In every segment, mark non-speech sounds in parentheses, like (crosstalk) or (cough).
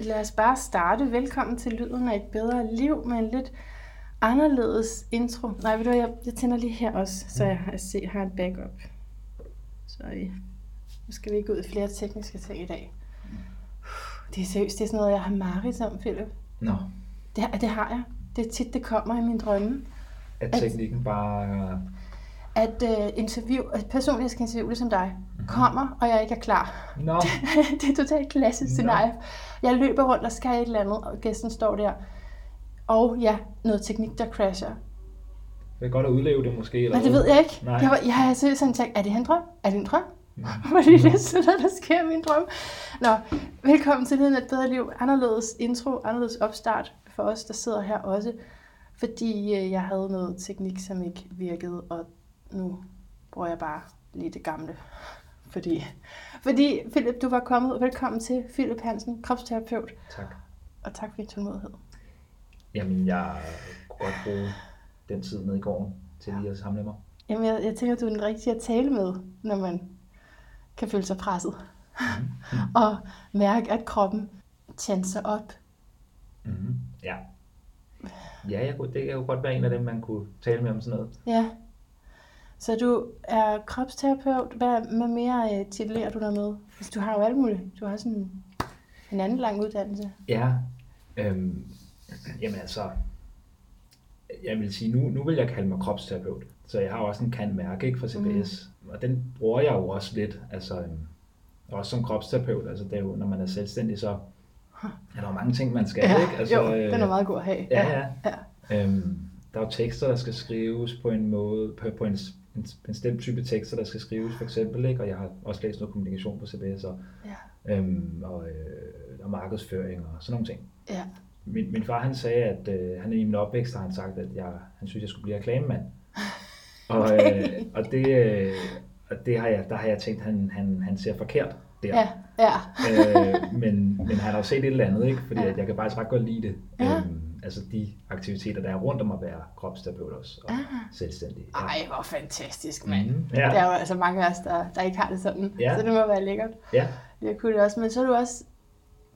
lad os bare starte. Velkommen til Lyden af et bedre liv med en lidt anderledes intro. Nej, ved du jeg, jeg tænder lige her også, så jeg har, se, har et backup. Sorry. Nu skal vi ikke ud i flere tekniske ting i dag. Det er seriøst, det er sådan noget, jeg har mareridt om, Philip. Nå, Det, det har jeg. Det er tit, det kommer i mine drømme. at teknikken bare... At uh, interview, at personen, jeg skal interviewe som dig, kommer, og jeg ikke er klar. Nå, (laughs) det er totalt klassisk scenarie. Jeg løber rundt og skal et eller andet, og gæsten står der. Og ja, noget teknik, der crasher. det er godt at udleve det måske. Eller Men det ved jeg ikke. Nej. Jeg, var, jeg har seriøst sådan tænkt, er det en drøm? Er det en drøm? (laughs) Fordi det er sådan noget, der sker i min drøm. Nå, velkommen til Lyden af et bedre liv. Anderledes intro, anderledes opstart for os, der sidder her også. Fordi øh, jeg havde noget teknik, som ikke virkede, og nu bruger jeg bare lige det gamle. Fordi, fordi Philip, du var kommet. Velkommen til Philip Hansen, kropsterapeut. Tak. Og tak for din tålmodighed. Jamen, jeg kunne godt bruge den tid nede i gården til lige at samle mig. Jamen, jeg, jeg tænker, du er den rigtige at tale med, når man kan føle sig presset. og mærke, at kroppen tænder op. Mm-hmm. Ja. Ja, jeg kunne, det kan jo godt være en af dem, man kunne tale med om sådan noget. Ja. Så du er kropsterapeut. Hvad, hvad mere øh, titulerer du dig med? Altså, du har jo alt muligt. Du har sådan en anden lang uddannelse. Ja, øhm, jamen altså, jeg vil sige, nu, nu vil jeg kalde mig kropsterapeut. Så jeg har også en kan mærke ikke, fra CBS, mm. og den bruger jeg jo også lidt. Altså, øhm, også som kropsterapeut, altså det er jo, når man er selvstændig, så er der jo mange ting, man skal, ikke? Altså, jo, den er meget god at have. Ja, ja. ja. Øhm, der er jo tekster, der skal skrives på en måde, på, på en, en bestemt type tekster, der skal skrives for eksempel, ikke? og jeg har også læst noget kommunikation på CBS, og, ja. øhm, og, øh, og markedsføring og sådan nogle ting. ja. Min, min far han sagde, at øh, han i min opvækst har han sagt, at jeg, han synes, jeg skulle blive reklamemand. (laughs) Og, øh, og, det, øh, og det har jeg, der har jeg tænkt, at han, han, han ser forkert der. Ja, ja. øh, men, men han har jo set et eller andet, ikke? fordi Ja. at jeg kan faktisk ret godt lide det. Ja. Øhm, altså de aktiviteter, der er rundt om at være kropsterapeut også, og Ah. selvstændig. Ja. Ej, hvor fantastisk, mand. Mhm. Ja. Der er jo altså mange af os, der, der ikke har det sådan. Ja. Så det må være lækkert. Ja. Det kunne det også. Men så er du også,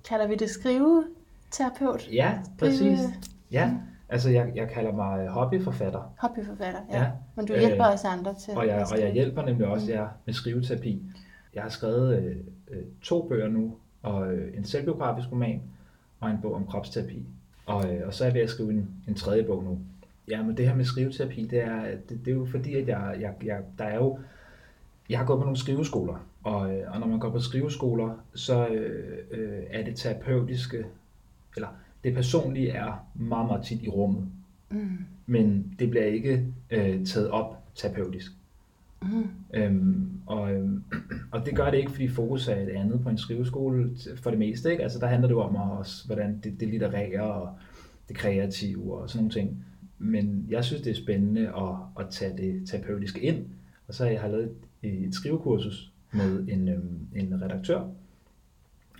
kalder vi det skriveterapeut? ja, præcis. Det- Ja, altså jeg, jeg kalder mig hobbyforfatter. Hobbyforfatter, ja. Ja. Men du hjælper Øh, os andre til Og jeg, og skrive. jeg hjælper nemlig også Mm. jer med skriveterapi. Jeg har skrevet øh, øh, to bøger nu, og øh, en selvbiografisk roman og en bog om kropsterapi. Og, øh, og så er jeg ved at skrive en, en tredje bog nu. Ja, men det her med skriveterapi, det er, det, det er jo fordi, at jeg, jeg, jeg, der er jo, jeg har gået på nogle skriveskoler, og, øh, og når man går på skriveskoler, så øh, øh, er det terapeutiske, eller det personlige er meget, meget tit i rummet, Mm. men det bliver ikke øh, taget op terapeutisk. Mm. Øhm, og, øhm, (clears throat) og det gør det ikke, fordi fokus er et andet på en skriveskole for det meste. Ikke? Altså, der handler det jo om også, hvordan det, det litterære og det kreative og sådan nogle ting. Men jeg synes, det er spændende at, at tage det terapeutiske ind. Og så har jeg lavet et, et skrivekursus med en, øhm, en redaktør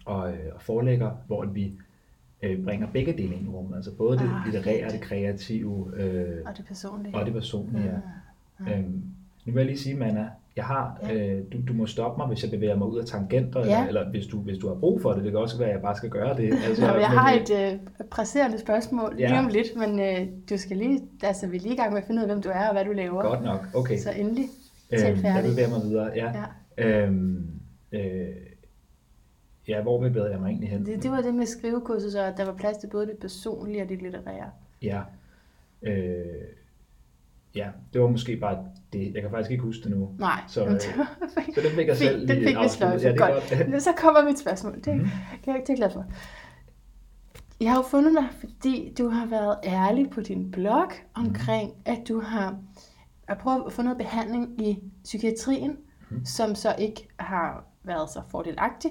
og, øh, og forlægger, hvor vi øh, bringer begge dele ind i rummet. Altså både det Ah, litterære, det kreative øh, Og det personlige. og det personlige. Ja. Øhm, nu vil jeg lige sige, Manna, jeg har, Ja. øh, du, du må stoppe mig, hvis jeg bevæger mig ud af tangenter, Ja. eller, eller hvis, du, hvis du har brug for det. Det kan også være, at jeg bare skal gøre det. (laughs) Altså, Nå, jeg men, har et øh, presserende spørgsmål Ja. lige om lidt, men øh, du skal lige, altså vi er lige i gang med at finde ud af, hvem du er og hvad du laver. Godt nok, okay. Så endelig, Øhm, jeg bevæger mig videre. Ja. Ja. Øhm, øh, ja, hvor bevæger jeg mig egentlig hen? Det, det var det med skrivekurset, så at der var plads til både det personlige og det litterære. Ja. Øh, ja, det var måske bare det. Jeg kan faktisk ikke huske det nu. Nej, Så, øh, Så den fik jeg selv den lige fik vi afsluttet. Ja, det er Godt. godt. Så kommer mit spørgsmål. Det, Mhm. mm. det er jeg ikke glad for. Jeg har jo fundet dig, fordi du har været ærlig på din blog omkring, at du har at prøve at få noget behandling i psykiatrien, Mhm. som så ikke har været så fordelagtig.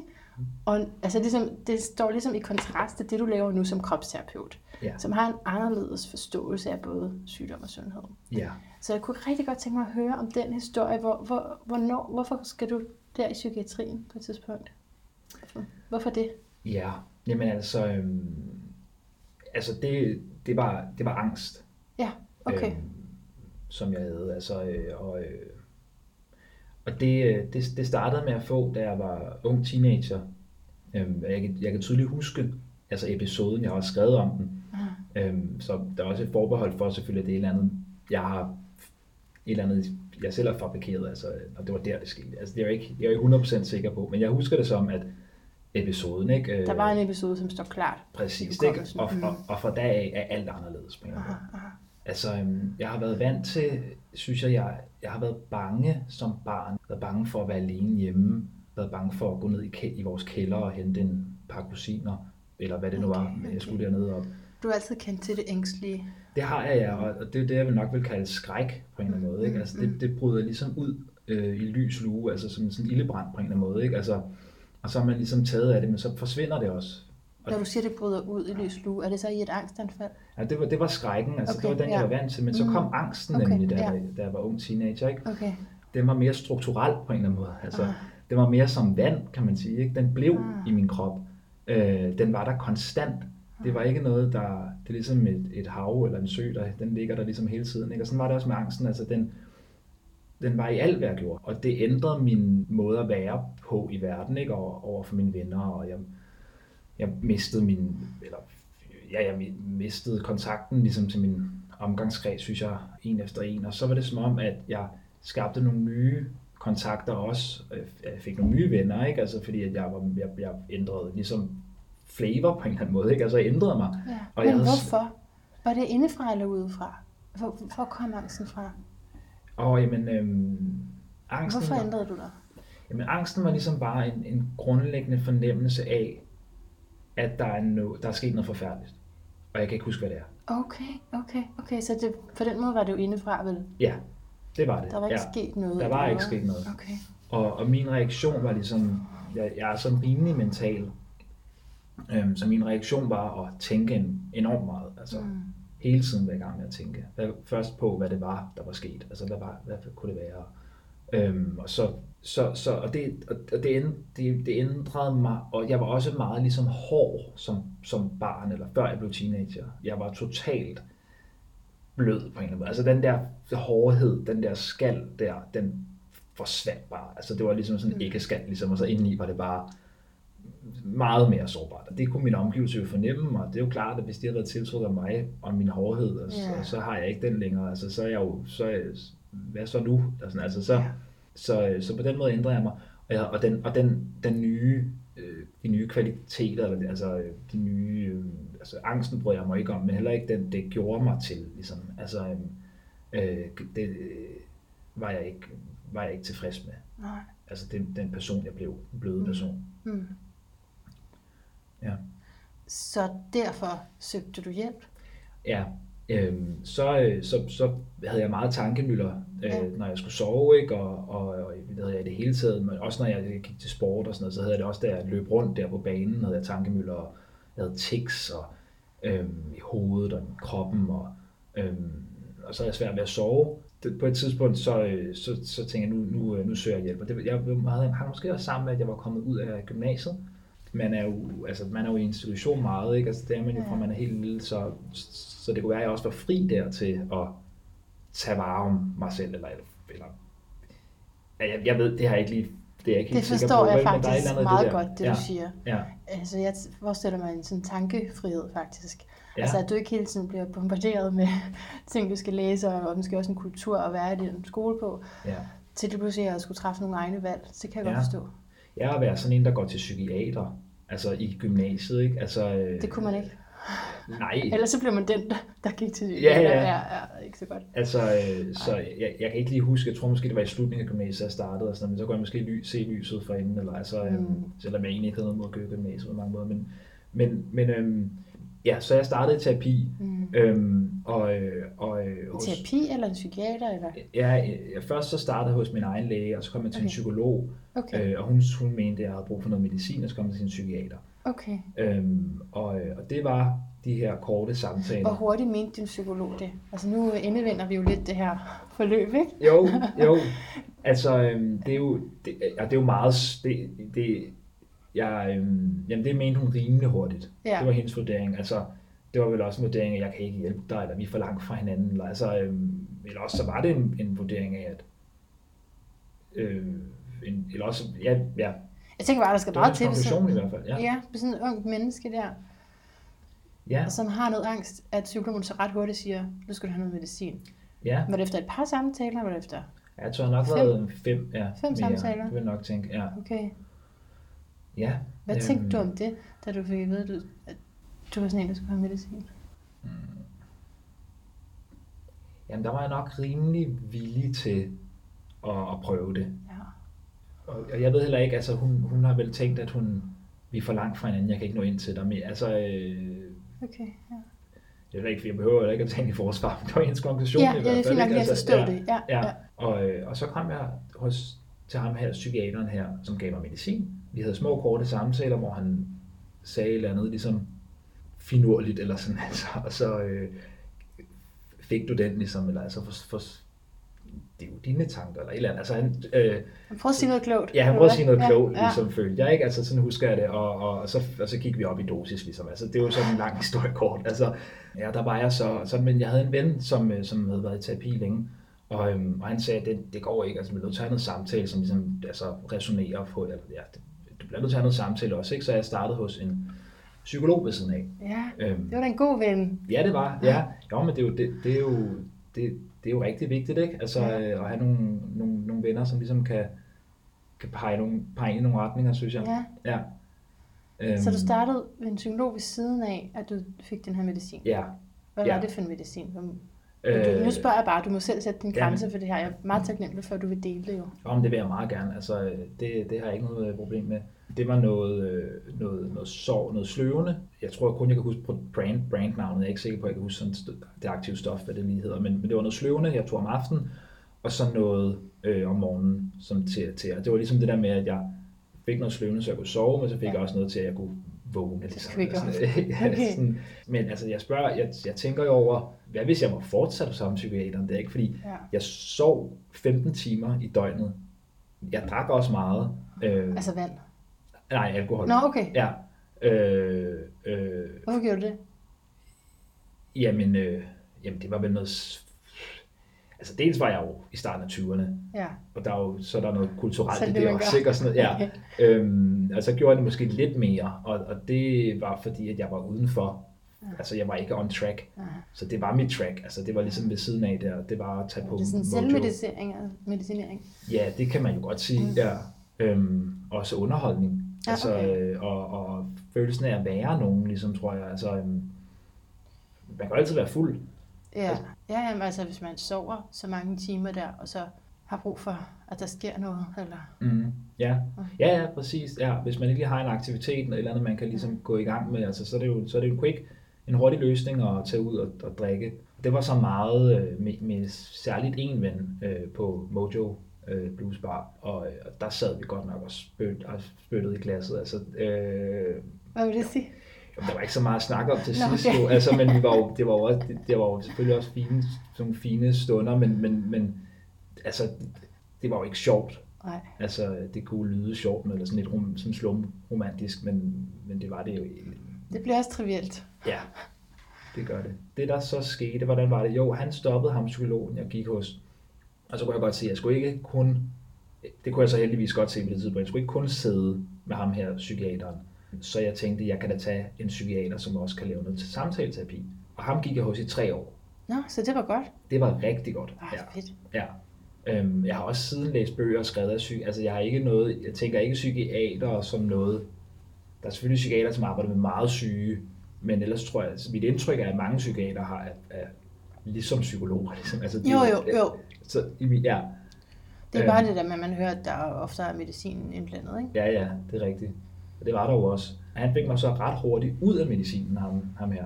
Og altså ligesom, det står ligesom i kontrast til det, du laver nu som kropsterapeut, Ja. som har en anderledes forståelse af både sygdom og sundhed. Ja. Så jeg kunne rigtig godt tænke mig at høre om den historie. Hvor, hvor, hvornår, hvorfor skal du der i psykiatrien på et tidspunkt? Hvorfor, hvorfor det? Ja, jamen altså, øhm, altså det, det, var, det var angst, Ja, okay. øhm, som jeg havde. Altså, øh, og øh, og det, øh, det, det startede med at få, da jeg var ung teenager. Øhm, jeg, jeg kan tydeligt huske, altså episoden, jeg har også skrevet om den. Øhm, så der er også et forbehold for selvfølgelig, at det er et eller andet, jeg har et eller andet, jeg selv har fabrikeret, altså, og det var der, det skete. Altså, det er jeg ikke, jeg er ikke 100% sikker på, men jeg husker det som, at episoden, ikke? Øh, Der var en episode, som står klart. Præcis, ikke? hukommelsen. Og, Mm. og, og fra dag af er alt anderledes på. Aha, aha. Altså, øhm, jeg har været vant til, synes jeg, jeg, jeg har været bange som barn. Været bange for at være alene hjemme. Været bange for at gå ned i, i vores kælder og hente en par kusiner. Eller hvad det nu var, Okay, okay. jeg skulle dernede op. Du har altid kendt til det ængstlige. Det har jeg, ja, og det er det, jeg vil nok vil kalde skræk på en eller anden måde. Ikke? Altså, det, det bryder ligesom ud øh, i lys lue, altså som sådan en ildebrand på en eller anden måde. Ikke? Altså, og så er man ligesom taget af det, men så forsvinder det også. Og- Når du siger, det bryder ud i lys lue, er det så i et angstanfald? Ja, det, var, det var skrækken, altså Okay, det var den, jeg ja. var vant til, men så Mm. kom angsten Okay, nemlig, da, ja. jeg, da jeg var ung teenager. Ikke? Okay. Den var mere strukturel på en eller anden måde. Altså, Ah. Den var mere som vand, kan man sige. Ikke? Den blev Ah. i min krop. Øh, den var der konstant. Det var ikke noget, der... Det er ligesom et, et hav eller en sø, der, den ligger der ligesom hele tiden. Ikke? Og sådan var det også med angsten. Altså, den, den var i alt, hvad jeg gjorde. Og det ændrede min måde at være på i verden, ikke? Og, over for mine venner. Og jeg, jeg mistede min... Eller, ja, jeg mistede kontakten ligesom til min omgangskreds, synes jeg, en efter en. Og så var det som om, at jeg skabte nogle nye kontakter også. Øh, jeg fik nogle nye venner, ikke? Altså, fordi at jeg, var, jeg, jeg ændrede ligesom flavor på en eller anden måde. Ikke? Altså, jeg ændrede mig. Ja. Og Men jeg havde- hvorfor? Var det indefra eller udefra? Hvor, hvor kom angsten fra? Og jamen, øhm, angsten, Hvorfor ændrede du dig? jamen, angsten var ligesom bare en, en grundlæggende fornemmelse af, at der er, no, der er sket noget forfærdeligt. Og jeg kan ikke huske, hvad det er. Okay, okay, okay. Så det, på den måde var det jo indefra, vel? Ja, det var det. Der var ikke ja. sket noget? Der var ikke sket noget. Okay. Og, og min reaktion var ligesom, jeg, jeg er sådan rimelig mental, øhm, så min reaktion var at tænke en, enormt meget. Altså Mm. hele tiden være i gang med at tænke. Først på, hvad det var, der var sket. Altså hvad, var, hvad kunne det være? Øhm, og så, så, så og det, og det, det, det ændrede mig, og jeg var også meget ligesom hård som, som barn, eller før jeg blev teenager. Jeg var totalt blød på en eller anden måde. Altså den der hårdhed, den der skal der, den forsvandt bare. Altså det var ligesom sådan en ikke skal, ligesom, og så indeni var det bare meget mere sårbart. Og det kunne min omgivelse jo fornemme, og det er jo klart, at hvis de havde været tiltrukket af mig og min hårdhed, og, Ja. og så har jeg ikke den længere. Altså så er jeg jo, så jeg, hvad så nu? Altså, altså så, så, så på den måde ændrer jeg mig. Og, jeg, og, den, og den, den nye, øh, de nye kvaliteter, eller altså øh, de nye, øh, altså angsten bryder jeg mig ikke om, men heller ikke den, det gjorde mig til, ligesom. Altså, øh, øh, det øh, var jeg ikke, var jeg ikke tilfreds med. Nej. Altså den, den person, jeg blev, den bløde person. Mm. Ja. Så derfor søgte du hjælp? Ja, øhm, så, øh, så, så havde jeg meget tankemøller, øh, Ja. når jeg skulle sove, ikke? Og, og, og det havde jeg i det hele taget, men også når jeg gik til sport og sådan noget, så havde jeg det også, da jeg løb rundt der på banen, havde jeg tankemøller, og jeg havde tics og, øhm, i hovedet og i kroppen, og, øhm, og så havde jeg svært ved at sove. Det, på et tidspunkt, så, øh, så, så tænkte jeg, nu, nu, øh, nu søger jeg hjælp. Og det, jeg havde, har måske også sammen med, at jeg var kommet ud af gymnasiet. Man er jo, altså, man er jo i institution meget, ikke? Altså, det er man jo fra, Ja. man er helt lille, så, så det kunne være, at jeg også var fri der til at tage vare om mig selv, eller, eller jeg, jeg ved, det har jeg ikke lige, det er jeg ikke Det helt forstår på, jeg vel, men der er faktisk andet meget det der. godt, det ja, du siger. Ja, Altså, jeg forestiller mig en sådan tankefrihed, faktisk. ja, Altså, at du ikke hele tiden bliver bombarderet med (laughs) ting, du skal læse, og måske også en kultur at være i din skole på, ja. til det pludselig at skulle træffe nogle egne valg. Det kan jeg Ja. godt forstå. Jeg er at være sådan en, der går til psykiater, altså i gymnasiet, ikke? Altså, øh, Det kunne man ikke. Nej, Ellers så blev man den, der, gik til Ja, ja. ja, ja, ikke så godt. altså, øh, så jeg, jeg kan ikke lige huske, jeg tror måske, det var i slutningen af gymnasiet, jeg startede, og sådan, men så kunne jeg måske ly, se lyset fra inden, eller altså, øh, Mm. selvom jeg egentlig ikke havde noget mod at i gymnasiet på mange måder, men, men, men øh, ja, så jeg startede i terapi, Mm. øh, og, øh, og øh, hos, Terapi eller en psykiater? Eller? Ja, jeg, først så startede hos min egen læge, og så kom jeg til en Okay. psykolog, Okay, øh, og hun, hun mente, at jeg havde brug for noget medicin, og så kom jeg til en psykiater. okay. Øhm, og, øh, og det var de her korte samtaler. Hvor hurtigt mente din psykolog det? Altså nu indevender vi jo lidt det her forløb, ikke? Jo, jo. (laughs) Altså, øhm, det er jo, det, ja, det er jo meget, det, det, jeg, øhm, jamen det mente hun rimelig hurtigt. Ja. Det var hendes vurdering. Altså, det var vel også en vurdering, at jeg kan ikke hjælpe dig, eller vi er for langt fra hinanden. Eller, altså, øhm, eller også så var det en, en vurdering af, at øh, en, eller også, ja, ja, Jeg tænker bare, der skal det meget til. i Sådan, hvert fald. Ja. ja, med sådan et ungt menneske der. Ja, og som har noget angst, at psykologen så ret hurtigt siger, nu skal du have noget medicin. ja. Var det efter et par samtaler? Var det efter? Jeg tror nok Fem- været fem, ja, fem mere. samtaler? Det vil jeg nok tænke, ja. Okay. Ja. Hvad øhm, tænkte du om det, da du fik at vide, at du, at du var sådan en, der skulle have medicin? Jamen, der var jeg nok rimelig villig til at, at prøve det. Ja. Og og jeg ved heller ikke, altså hun, hun har vel tænkt, at hun, vi er for langt fra hinanden, jeg kan ikke nå ind til dig mere. Altså, øh, Okay, ja. jeg ved ikke, for jeg behøver ikke at tænke i forsvar, var hendes konklusion Ja, i ja, hvert det er fald, fint nok lige at Altså, ja, det. Ja, Ja, ja. Og, øh, og så kom jeg hos, til ham her, psykiateren her, som gav mig medicin. Vi havde små korte samtaler, hvor han sagde et eller andet ligesom finurligt eller sådan, (laughs) altså, og så øh, fik du den ligesom, eller altså for, for, det er jo dine tanker, eller et eller andet. Altså, han, øh, Prøv at sige noget klogt. Ja, han prøvede at sige noget Ja, klogt, ja. ligesom følte jeg, ikke? Altså, sådan husker jeg det, og, og, og, så, og så gik vi op i dosis, ligesom. Altså, det var sådan en lang historie kort. Altså, ja, der var jeg så, så, men jeg havde en ven, som, øh, som havde været i terapi længe, og, øhm, og han sagde, at det, det går ikke, altså, vi er nødt til at have noget samtale, som ligesom, altså, resonerer på, eller, ja, det, bliver nødt til at have noget samtale også, ikke? Så jeg startede hos en psykolog ved siden af. Ja, Øhm, det var da en god ven. Ja, det var. Ja. Jo, men det er jo, det, det er jo, det, det er jo rigtig vigtigt, ikke? Altså Ja. øh, at have nogle, nogle, nogle venner, som ligesom kan, kan pege, nogle, pege i nogle retninger, synes jeg. Ja. ja. Øhm, Så du startede ved en psykolog ved siden af, at du fik den her medicin. Ja. Hvad ja. var det for en medicin? Øh, Du, nu spørger jeg bare, du må selv sætte din ja. grænse for det her. Jeg er meget taknemmelig for, at du vil dele det jo. Om det vil jeg meget gerne. Altså, øh, det, det har jeg ikke noget øh, problem med. Det var noget, øh, noget, noget sår, noget sløvende. Jeg tror kun, jeg kan huske på brand, brandnavnet. Jeg er ikke sikker på, at jeg kan huske sådan det aktive stof, hvad det lige hedder. Men, men det var noget sløvende, jeg tog om aftenen, og så noget øh, om morgenen som til, til. Og det var ligesom det der med, at jeg fik noget sløvende, så jeg kunne sove, men så fik Ja. jeg også noget til, at jeg kunne vågne. Ligesom. off. Sådan, (laughs) ja, Okay. sådan, men altså, jeg spørger, jeg, jeg tænker jo over, hvad hvis jeg var fortsat hos samme psykiateren? Det er ikke, fordi Ja. jeg sov 15 timer i døgnet. Jeg drak også meget. Øh, Altså vand. nej, alkohol. Nå, okay. Ja. Øh, øh, Hvorfor gjorde du det? jamen, øh, jamen, det var vel noget... Altså, dels var jeg jo i starten af 20'erne, Ja. og der er jo, så er der noget kulturelt Så er i det, det også, ikke? Og sådan noget, ja. (laughs) Øhm, og så gjorde jeg det måske lidt mere, og, og det var fordi, at jeg var udenfor. Ja. Altså, jeg var ikke on track. Ja. Så det var mit track. Altså, det var ligesom ved siden af der. Det var at tage på Det er sådan selvmedicinering. altså medicinering. Ja, det kan man jo godt sige. Mm. Ja. Øhm, også underholdning. Ja, altså, okay. øh, og, og følelsen af at være nogen, ligesom, tror jeg. Altså, øhm, man kan altid være fuld. Ja. Ja, jamen, altså hvis man sover så mange timer der, og så har brug for, at der sker noget, eller... Mm. Ja. Ja, ja, præcis. Ja. Hvis man ikke lige har en aktivitet eller et eller andet, man kan ligesom gå i gang med, altså, så, er det jo, så er det jo en quick, en hurtig løsning at tage ud og, og drikke. Det var så meget øh, med, med særligt en ven øh, på Mojo øh, Blues Bar, og, øh, og der sad vi godt nok og, spød, og spyttede i glasset. Altså, øh, Hvad vil det sige? Jamen, der var ikke så meget at snakke om til sidst, okay. jo. Altså, men vi var jo, det var jo, også, det, det var jo selvfølgelig også fine, nogle fine stunder, men, men, men altså, det, var jo ikke sjovt. Nej. Altså, det kunne lyde sjovt, eller sådan lidt rom, sådan slum romantisk, men, men det var det jo. Det bliver også trivielt. Ja, det gør det. Det, der så skete, hvordan var det? Jo, han stoppede ham, psykologen, jeg gik hos. Og så kunne jeg godt se, at jeg skulle ikke kun, det kunne jeg så heldigvis godt se på det tidspunkt, jeg skulle ikke kun sidde med ham her, psykiateren. Så jeg tænkte, jeg kan da tage en psykiater, som også kan lave noget til samtaleterapi. Og ham gik jeg hos i tre år. Nå, så det var godt. Det var rigtig godt. Ah, Ja. fedt. Ja. Øhm, jeg har også siden læst bøger og skrevet af psyk. Altså, jeg har ikke noget, jeg tænker ikke psykiater som noget. Der er selvfølgelig psykiater, som arbejder med meget syge, men ellers tror jeg, altså, mit indtryk er, at mange psykiater har, er, er ligesom psykologer. (laughs) Ligesom. Altså, de- Jo, jo, jo. Så, ja, Det er bare Øhm. det der med, at man hører, at der ofte er medicin indblandet, ikke? ja, ja, det er rigtigt. Og det var der jo også. Han fik mig så ret hurtigt ud af medicinen, ham, ham her.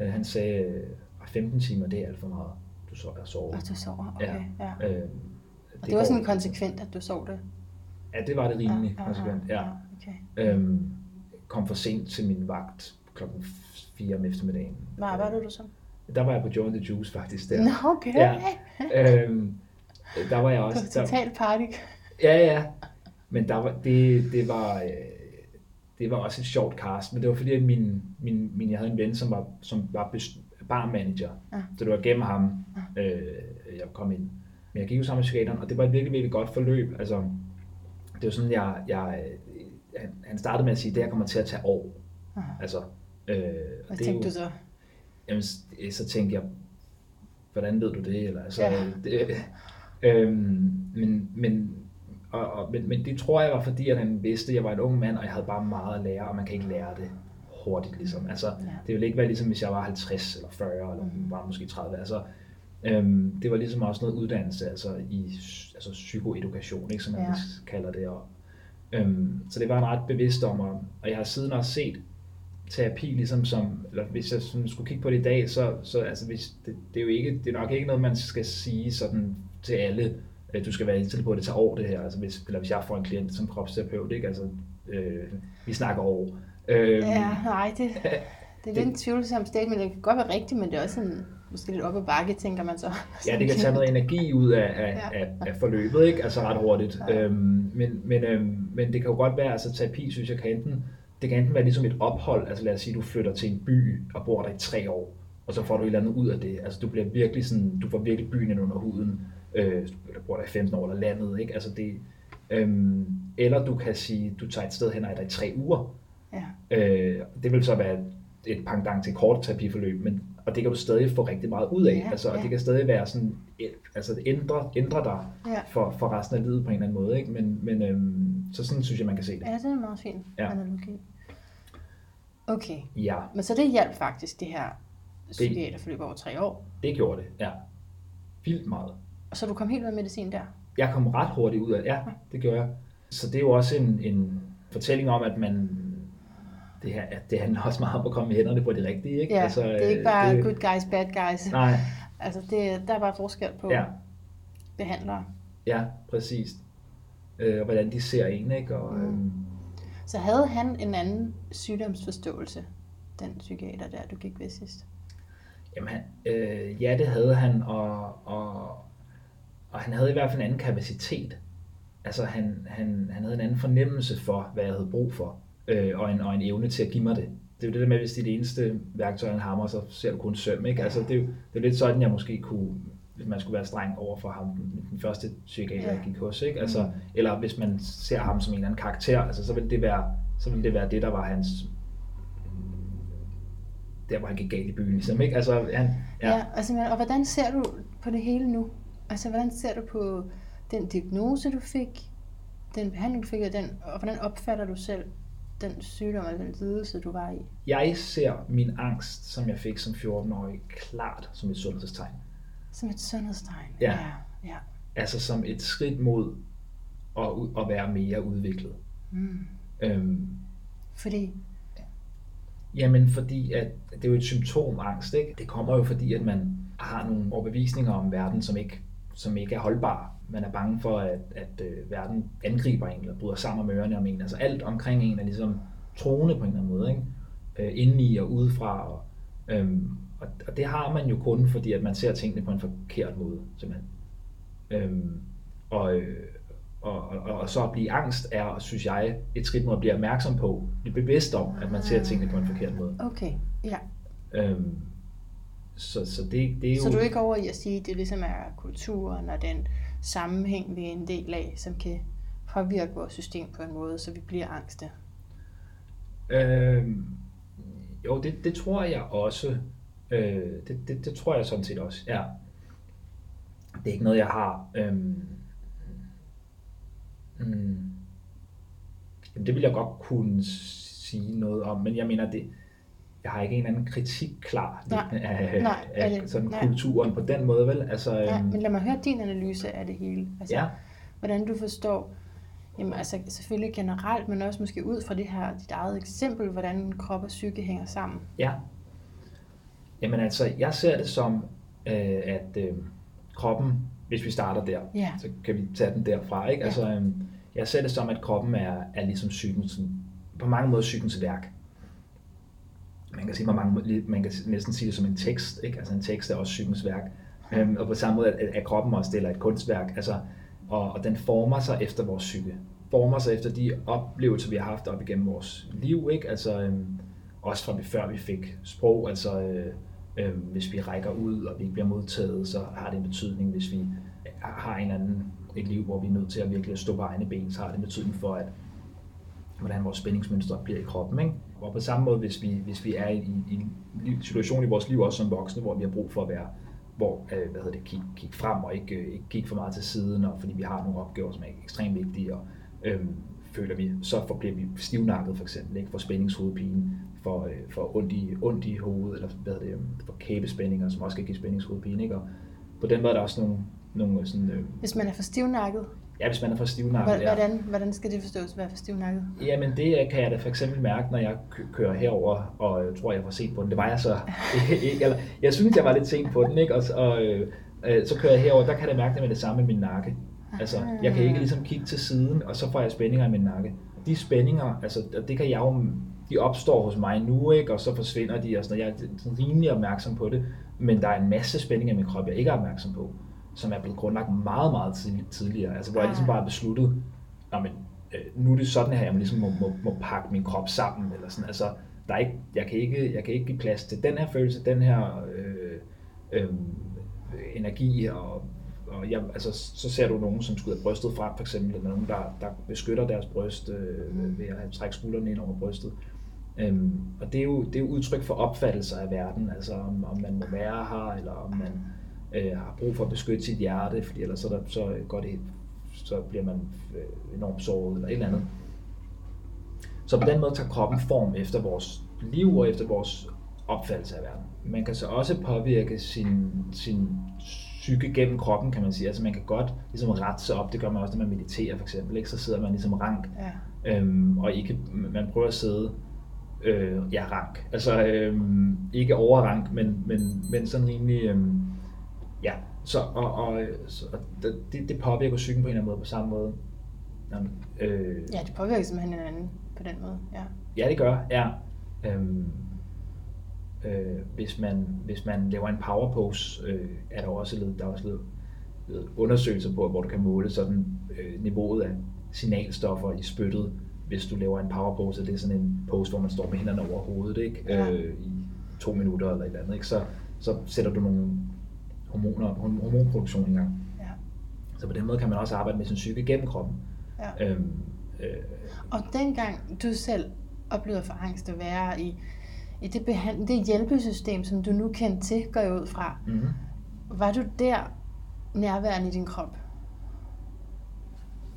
Øh, Han sagde, øh, 15 timer, det er alt for meget. Du så er sovet. Og du sover, okay. Ja. ja. Øh, Og det var sådan konsekvent, at du sov det? Ja, det var det rimelig ja, konsekvent. Ja. okay. Øhm, kom for sent til min vagt klokken 4 om eftermiddagen. Hvad arbejdede du som? Der var jeg på Joe the Juice faktisk der. Nå, okay. Ja. (laughs) Øhm, der var jeg også. Der, total party. ja, ja. Men der var, det, det var, øh, det var også et sjovt cast, men det var fordi, at min, min, min, jeg havde en ven, som var, som var barmanager. Ja. Så det var gennem ham, øh, jeg kom ind. Men jeg gik jo sammen med psykiateren, og det var et virkelig, virkelig godt forløb. Altså, det var sådan, jeg, jeg, han, han startede med at sige, at det her kommer til at tage år. Aha. Altså, Øh, Hvad det tænkte jo- du så? Jamen, s- så tænkte jeg, hvordan ved du det? Eller, altså, Ja. det, (laughs) øhm, men, men, og, og, men, men det tror jeg var fordi, at han vidste, at jeg var en ung mand, og jeg havde bare meget at lære, og man kan ikke lære det hurtigt. Ligesom. Altså, Ja. Det ville ikke være ligesom, hvis jeg var 50 eller 40, eller var måske 30. Altså, øhm, det var ligesom også noget uddannelse, altså i altså psykoedukation, ikke, som man Ja. kalder det. Og, øhm, så det var en ret bevidst om, og, og jeg har siden også set terapi ligesom som, eller hvis jeg sådan skulle kigge på det i dag, så, så altså hvis, det, det, er jo ikke, det er nok ikke noget, man skal sige sådan til alle, du skal være indstillet på, at det tager år det her, altså hvis, eller hvis jeg får en klient som kropsterapeut, ikke? Altså, øh, vi snakker år. Øh, Ja, nej, det, (laughs) det er lidt en tvivlsom statement. Det kan godt være rigtigt, men det er også sådan, måske lidt op ad bakke, tænker man så. Ja, det kan tage noget energi ud af, af, Ja. af, af forløbet, ikke? Altså ret hurtigt. Ja. Øhm, men, men, øhm, men det kan jo godt være, altså terapi, synes jeg, kan enten, det kan enten være ligesom et ophold, altså lad os sige, du flytter til en by og bor der i tre år, og så får du et eller andet ud af det. Altså du bliver virkelig sådan, du får virkelig byen ind under huden, øh, eller bor der i 15 år eller landet, ikke? Altså det, øhm, eller du kan sige, du tager et sted hen og er der i tre uger, Ja. Øh, det vil så være et pendant til kort terapiforløb, men, og det kan du stadig få rigtig meget ud af. Ja, altså, og ja. det kan stadig være sådan, altså ændre, ændre dig Ja. for, for resten af livet på en eller anden måde. Ikke? Men, men øhm, så sådan synes jeg, man kan se det. ja, det er en meget fin Ja. analogi. Okay, Ja, men så det hjalp faktisk, det her psykiaterforløb over tre år. det gjorde det. Ja. Vildt meget. Og så du kom helt ud af medicin der? Jeg kom ret hurtigt ud af det. Ja, det gjorde jeg. Så det er jo også en, en fortælling om, at man det her, at det handler også meget om at komme i hænderne på det rigtige. Ikke? Ja, altså, det er ikke øh, bare det... good guys, bad guys. Nej, Altså, det, der er bare forskel på ja. behandlere. Ja, præcis. Øh, og hvordan de ser en, ikke? Og, Mm. øhm, Så havde han en anden sygdomsforståelse, den psykiater der, du gik ved sidst? jamen, øh, ja, det havde han, og, og, og han havde i hvert fald en anden kapacitet. Altså, han, han, han havde en anden fornemmelse for, hvad jeg havde brug for, øh, og, en, og en evne til at give mig det. Det er jo det der med, hvis det er det eneste værktøj, han hammer, så ser du kun søm, ikke? Altså, det er jo det er lidt sådan, jeg måske kunne, hvis man skulle være streng over for ham, den, den første psykiater, jeg gik hos, ikke? Altså, eller hvis man ser ham som en eller anden karakter, altså, så vil det være, så vil det være det, der var hans der hvor han gik galt i byen, ligesom, ikke? Altså, han, Ja, ja altså, men- og hvordan ser du på det hele nu? Altså, hvordan ser du på den diagnose, du fik, den behandling, du fik, og, den, og hvordan opfatter du selv den sygdom eller den lidelse, du var i? Jeg ser min angst, som jeg fik som 14-årig, klart som et sundhedstegn. Som et sundhedstegn. Ja. ja. ja. Altså som et skridt mod at, at være mere udviklet. Mm. Øhm, Fordi, jamen fordi, at det er jo et symptom, angst, ikke? Det kommer jo fordi, at man har nogle overbevisninger om verden, som ikke, som ikke er holdbare. Man er bange for, at, at øh, verden angriber en, eller bryder sammen med ørerne om en. Altså alt omkring en er ligesom troende på en eller anden måde, ikke? Øh, indeni og udefra. Og, øhm, og, og det har man jo kun, fordi at man ser tingene på en forkert måde, simpelthen. Øhm, og, øh, og, og, og så at blive angst er, synes jeg, et skridt mod at blive opmærksom på, blive bevidst om, at man ser tingene på en forkert måde. okay, ja. Øhm, så, så det, det er jo... Så du er ikke over i at sige, at det ligesom er kulturen og den sammenhæng, vi er en del af, som kan påvirke vores system på en måde, så vi bliver angste? Øhm, jo, det, det tror jeg også. Øh, det, det, det tror jeg sådan set også, ja. Det er ikke noget, jeg har... Øhm, mm, det vil jeg godt kunne sige noget om, men jeg mener, det, jeg har ikke en anden kritik klar Nej, af, nej, af det- sådan nej. kulturen på den måde, vel? Altså, Ja, øhm, men lad mig høre din analyse af det hele. Altså, ja. Hvordan du forstår, jamen altså selvfølgelig generelt, men også måske ud fra det her, dit eget eksempel, hvordan krop og psyke hænger sammen. Ja. Jamen altså, jeg ser det som, øh, at øh, kroppen, hvis vi starter der, Ja. så kan vi tage den derfra. Ikke? Ja. Altså, øh, jeg ser det som, at kroppen er, er ligesom psykens, på mange måder psykens værk. Man kan, sige, mange, måder- man kan næsten sige det som en tekst. Ikke? Altså en tekst er også psykens værk. Øhm, og på samme måde er, er kroppen også del af et kunstværk. Altså, og, og den former sig efter vores psyke. Former sig efter de oplevelser, vi har haft op igennem vores liv. Ikke? Altså, øhm, også fra vi, før vi fik sprog. Altså, øh, øh, hvis vi rækker ud, og vi ikke bliver modtaget, så har det en betydning. Hvis vi har en anden, et liv, hvor vi er nødt til at virkelig stå på egne ben, så har det en betydning for, at hvordan vores spændingsmønstre bliver i kroppen. Ikke? Og på samme måde, hvis vi, hvis vi er i, i en situation i vores liv, også som voksne, hvor vi har brug for at være, hvor, øh, hvad hedder det, kigge kig frem og ikke, øh, ikke kigge for meget til siden, og fordi vi har nogle opgaver, som er ekstremt vigtige, og øhm, føler vi, så får, bliver vi stivnakket for eksempel, ikke? for spændingshovedpine, for, øh, for ondt, i, ondt i hovedet, eller hvad hedder det, for kæbespændinger, som også kan give spændingshovedpine. Ikke? Og på den måde er der også nogle, nogle sådan, øh, Hvis man er for stivnakket, Ja, hvis man er for stivnakket. Hvordan, hvordan skal det forstås, at være for stivnakket? Jamen det kan jeg da for eksempel mærke, når jeg kø- kører herover og jeg tror, jeg var sent på den. Det var jeg så (laughs) ikke. Eller, jeg synes, jeg var lidt sent på den, ikke? Og, og øh, øh, så kører jeg herover, der kan jeg mærke det med det samme i min nakke. Altså, jeg kan ikke ligesom kigge til siden, og så får jeg spændinger i min nakke. De spændinger, altså, det kan jeg jo, de opstår hos mig nu, ikke? og så forsvinder de, og sådan, jeg er sådan rimelig opmærksom på det. Men der er en masse spændinger i min krop, jeg ikke er opmærksom på som er blevet grundlagt meget, meget tidligere. Altså, hvor jeg ligesom bare besluttet, men, øh, nu er det sådan her, jeg ligesom må, må, må pakke min krop sammen. Eller sådan. Altså, der er ikke, jeg, kan ikke, jeg kan ikke give plads til den her følelse, den her øh, øh, energi, og, og jeg, altså, så ser du nogen, som skyder brystet frem, for eksempel, eller nogen, der, der beskytter deres bryst øh, ved at trække skuldrene ind over brystet. Øhm, og det er, jo, det er jo udtryk for opfattelser af verden, altså om, om man må være her, eller om man øh, har brug for at beskytte sit hjerte, fordi ellers så, der, så går det, så bliver man øh, enormt såret eller et eller andet. Så på den måde tager kroppen form efter vores liv og efter vores opfattelse af verden. Man kan så også påvirke sin, sin psyke gennem kroppen, kan man sige. Altså man kan godt ligesom rette sig op. Det gør man også, når man mediterer for eksempel. Ikke? Så sidder man ligesom rank. Ja. Øhm, og ikke, man prøver at sidde øh, ja, rank. Altså øhm, ikke overrank, men, men, men sådan rimelig... Øhm, ja, så, og, og, så, og det, det påvirker psyken på en eller anden måde på samme måde. Jamen, øh, ja, det påvirker simpelthen hinanden på den måde, ja. Ja, det gør, ja. Øhm, øh, hvis, man, hvis man laver en power pose, øh, er der også lidt, der er også lidt, lidt undersøgelser på, hvor du kan måle sådan øh, niveauet af signalstoffer i spyttet, hvis du laver en power pose, det er sådan en pose, hvor man står med hænderne over hovedet, ikke? Ja. Øh, i to minutter eller et eller andet, ikke? Så, så sætter du nogle hormoner, hormonproduktion i gang. Ja. Så på den måde kan man også arbejde med sin psyke gennem kroppen. Ja. Øhm, øh, og dengang du selv oplevede for angst at være i, i det, behand, det hjælpesystem, som du nu kendte til, går jeg ud fra, mm-hmm. var du der nærværende i din krop?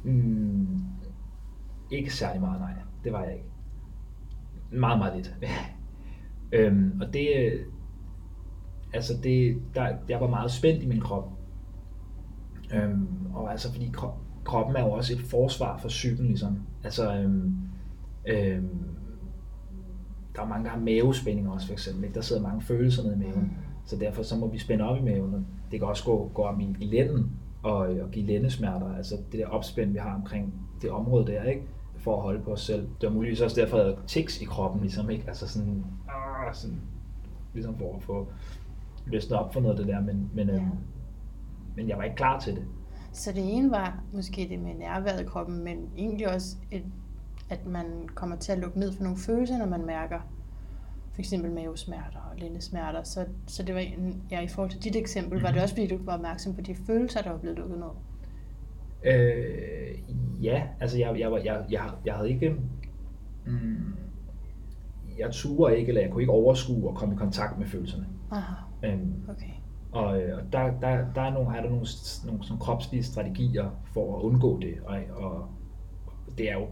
Mm, ikke særlig meget, nej. Det var jeg ikke. Meget, meget lidt. (laughs) øhm, og det, altså det, der, jeg var meget spændt i min krop. Øhm, og altså fordi krop, kroppen er jo også et forsvar for psyken, ligesom. Altså, øhm, øhm, der er mange, der har mavespændinger også, for eksempel. Ikke? Der sidder mange følelser nede i maven. Så derfor så må vi spænde op i maven. Det kan også gå, gå om i, i lænden og, og give lændesmerter. Altså det der opspænd, vi har omkring det område der, ikke? for at holde på os selv. Det var muligvis også derfor, at jeg havde tics i kroppen, ligesom, ikke? Altså sådan, ah, sådan ligesom for at få løsnet op for noget af det der, men, men, ja. øhm, men jeg var ikke klar til det. Så det ene var måske det med nærværet i kroppen, men egentlig også, et, at man kommer til at lukke ned for nogle følelser, når man mærker for eksempel mavesmerter og lændesmerter. Så, så det var, ja, i forhold til dit eksempel, mm-hmm. var det mhm. også fordi, du var opmærksom på de følelser, der var blevet lukket ned? Øh, ja, altså jeg, jeg, jeg, jeg, jeg havde ikke... Mm, jeg turde ikke, eller jeg kunne ikke overskue at komme i kontakt med følelserne. Aha. Øhm, okay. Og, øh, og der, der, der er nogle, er der nogle, nogle sådan kropslige strategier for at undgå det. Og, og det er jo,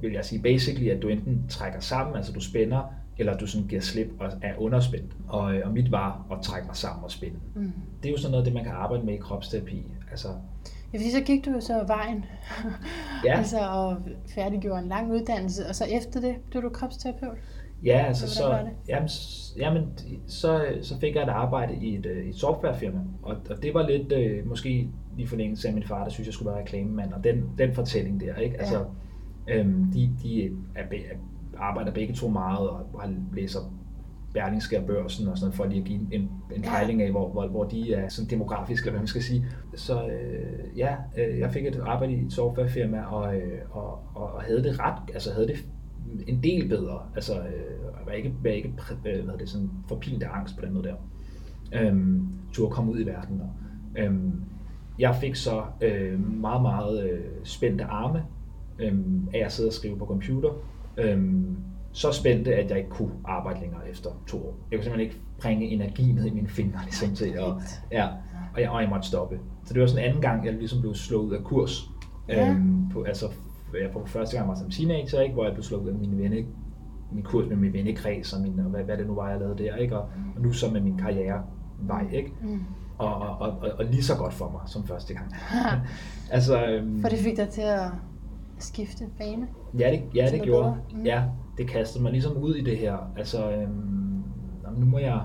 vil jeg sige, basically, at du enten trækker sammen, altså du spænder, eller du sådan giver slip og er underspændt. Og, øh, og mit var at trække mig sammen og spænde. Mm. Det er jo sådan noget, det man kan arbejde med i kropsterapi. Altså, Ja, fordi så gik du jo så vejen, ja. (laughs) altså og færdiggjorde en lang uddannelse, og så efter det blev du kropsterapeut? Ja, altså så, jamen, jamen, så, så fik jeg et arbejde i et, øh, et softwarefirma, og, og det var lidt øh, måske i forlængelse af min far, der synes, jeg skulle være reklamemand, og den, den fortælling der, ikke? Altså, ja. øhm, de, de er, er, arbejder begge to meget, og har læser Berlingske og Børsen og sådan for lige at give en, en pejling af, hvor, hvor, hvor de er sådan demografisk, eller hvad man skal sige. Så øh, ja, øh, jeg fik et arbejde i et softwarefirma, og, øh, og, og havde det ret, altså havde det en del bedre. Altså, øh, var ikke, var ikke øh, hvad det, sådan forpint af angst på den måde der. Øhm, turde komme ud i verden. Og, øhm, jeg fik så øh, meget, meget øh, spændte arme øh, af at sidde og skrive på computer. Øh, så spændte, at jeg ikke kunne arbejde længere efter to år. Jeg kunne simpelthen ikke bringe energi ned i mine fingre, ligesom til, og, ja, og, jeg, og jeg måtte stoppe. Så det var sådan en anden gang, jeg ligesom blev slået ud af kurs. Ja. Øhm, på, altså, jeg på første gang var som teenager, ikke, hvor jeg blev slået ud af mine venner, min kurs med min vennekreds og, min, og hvad, hvad det nu var, jeg lavede der, ikke? Og, og nu så med min karrierevej, ikke? Mm. Og, og, og, og, og lige så godt for mig som første gang. (laughs) altså, øhm, For det fik dig til at skifte bane? Ja, det, ja, det gjorde. bedre. Mm. Ja, det kastede mig ligesom ud i det her. Altså, øhm, jamen, nu må jeg...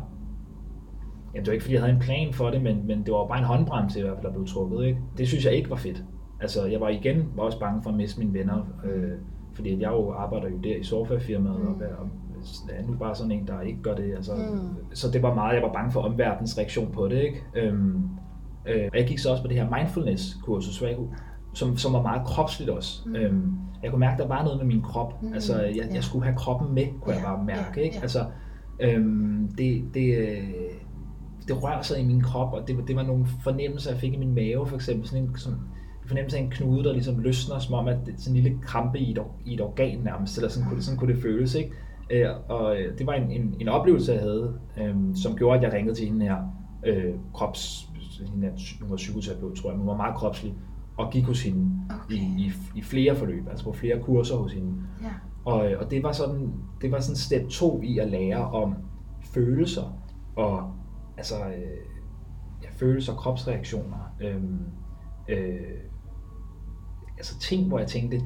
Jamen, det var ikke, fordi jeg havde en plan for det, men, men det var bare en håndbremse i hvert fald, der blev trukket. Ikke? Det synes jeg ikke var fedt. Altså, jeg var igen var også bange for at miste mine venner, øh, fordi jeg jo arbejder jo der i sofa-firmaet, mm. og, og er nu bare sådan en, der ikke gør det. Altså, Mm. Så det var meget, jeg var bange for omverdens reaktion på det. Ikke? Øhm, øh, og jeg gik så også på det her mindfulness-kursus, hvor jeg kunne, som, som var meget kropsligt også. Mm. Øhm, jeg kunne mærke, at der var noget med min krop. Mm. Altså, jeg, Ja. jeg skulle have kroppen med, kunne jeg Ja, bare mærke. ja, Ikke? ja. Altså, øhm, det, det, øh, det rører sig i min krop, og det, var- det var nogle fornemmelser, jeg fik i min mave, for eksempel sådan en, sådan, fornemmelse af en knude, der ligesom løsner, som om, at det er sådan en lille krampe i et, i et organ nærmest, eller sådan, kunne det, sådan kunne det føles, ikke? Øh, og øh, det var en, en, en oplevelse, jeg havde, øh, som gjorde, at jeg ringede til hende her øh, krops, hende her, hun var psykoterapeut, tror jeg, men hun var meget kropslig, og gik hos hende Okay. i, i, i flere forløb, altså på flere kurser hos hende. Ja. Og, og det var sådan, det var sådan step 2 i at lære om følelser og altså øh, ja, følelser og kropsreaktioner. Øhm, øh, altså ting, hvor jeg tænkte,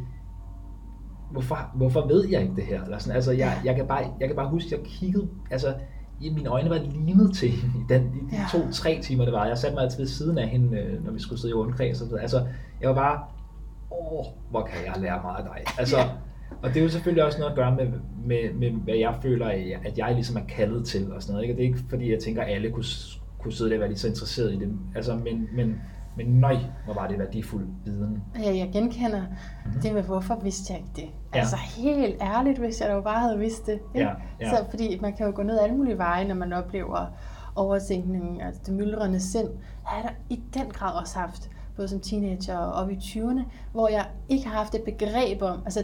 hvorfor, hvorfor ved jeg ikke det her? Eller sådan, altså, jeg, jeg, kan bare, jeg kan bare huske, at jeg kiggede, altså, i mine øjne var limet til hende (laughs) i, den, i de Ja. to-tre timer, det var. Jeg satte mig altid ved siden af hende, øh, når vi skulle sidde i rundkreds. Og så, videre. altså, jeg var bare, åh, hvor kan jeg lære meget af dig? Altså, og det er jo selvfølgelig også noget at gøre med, med, med hvad jeg føler, at jeg ligesom er kaldet til og sådan noget. Ikke? Og det er ikke fordi, jeg tænker, at alle kunne, kunne sidde der og være lige så interesseret i det. Altså, men, men, men nøj, hvor var det værdifuld viden. Ja, jeg genkender Mhm. mm-hmm. det med, hvorfor vidste jeg ikke det? Ja. Altså helt ærligt, hvis jeg dog bare havde vidst det. Ikke? Ja, ja. Så, fordi man kan jo gå ned alle mulige veje, når man oplever overtænkning, altså det myldrende sind. Har jeg da i den grad også haft, både som teenager og op i 20'erne, hvor jeg ikke har haft et begreb om, altså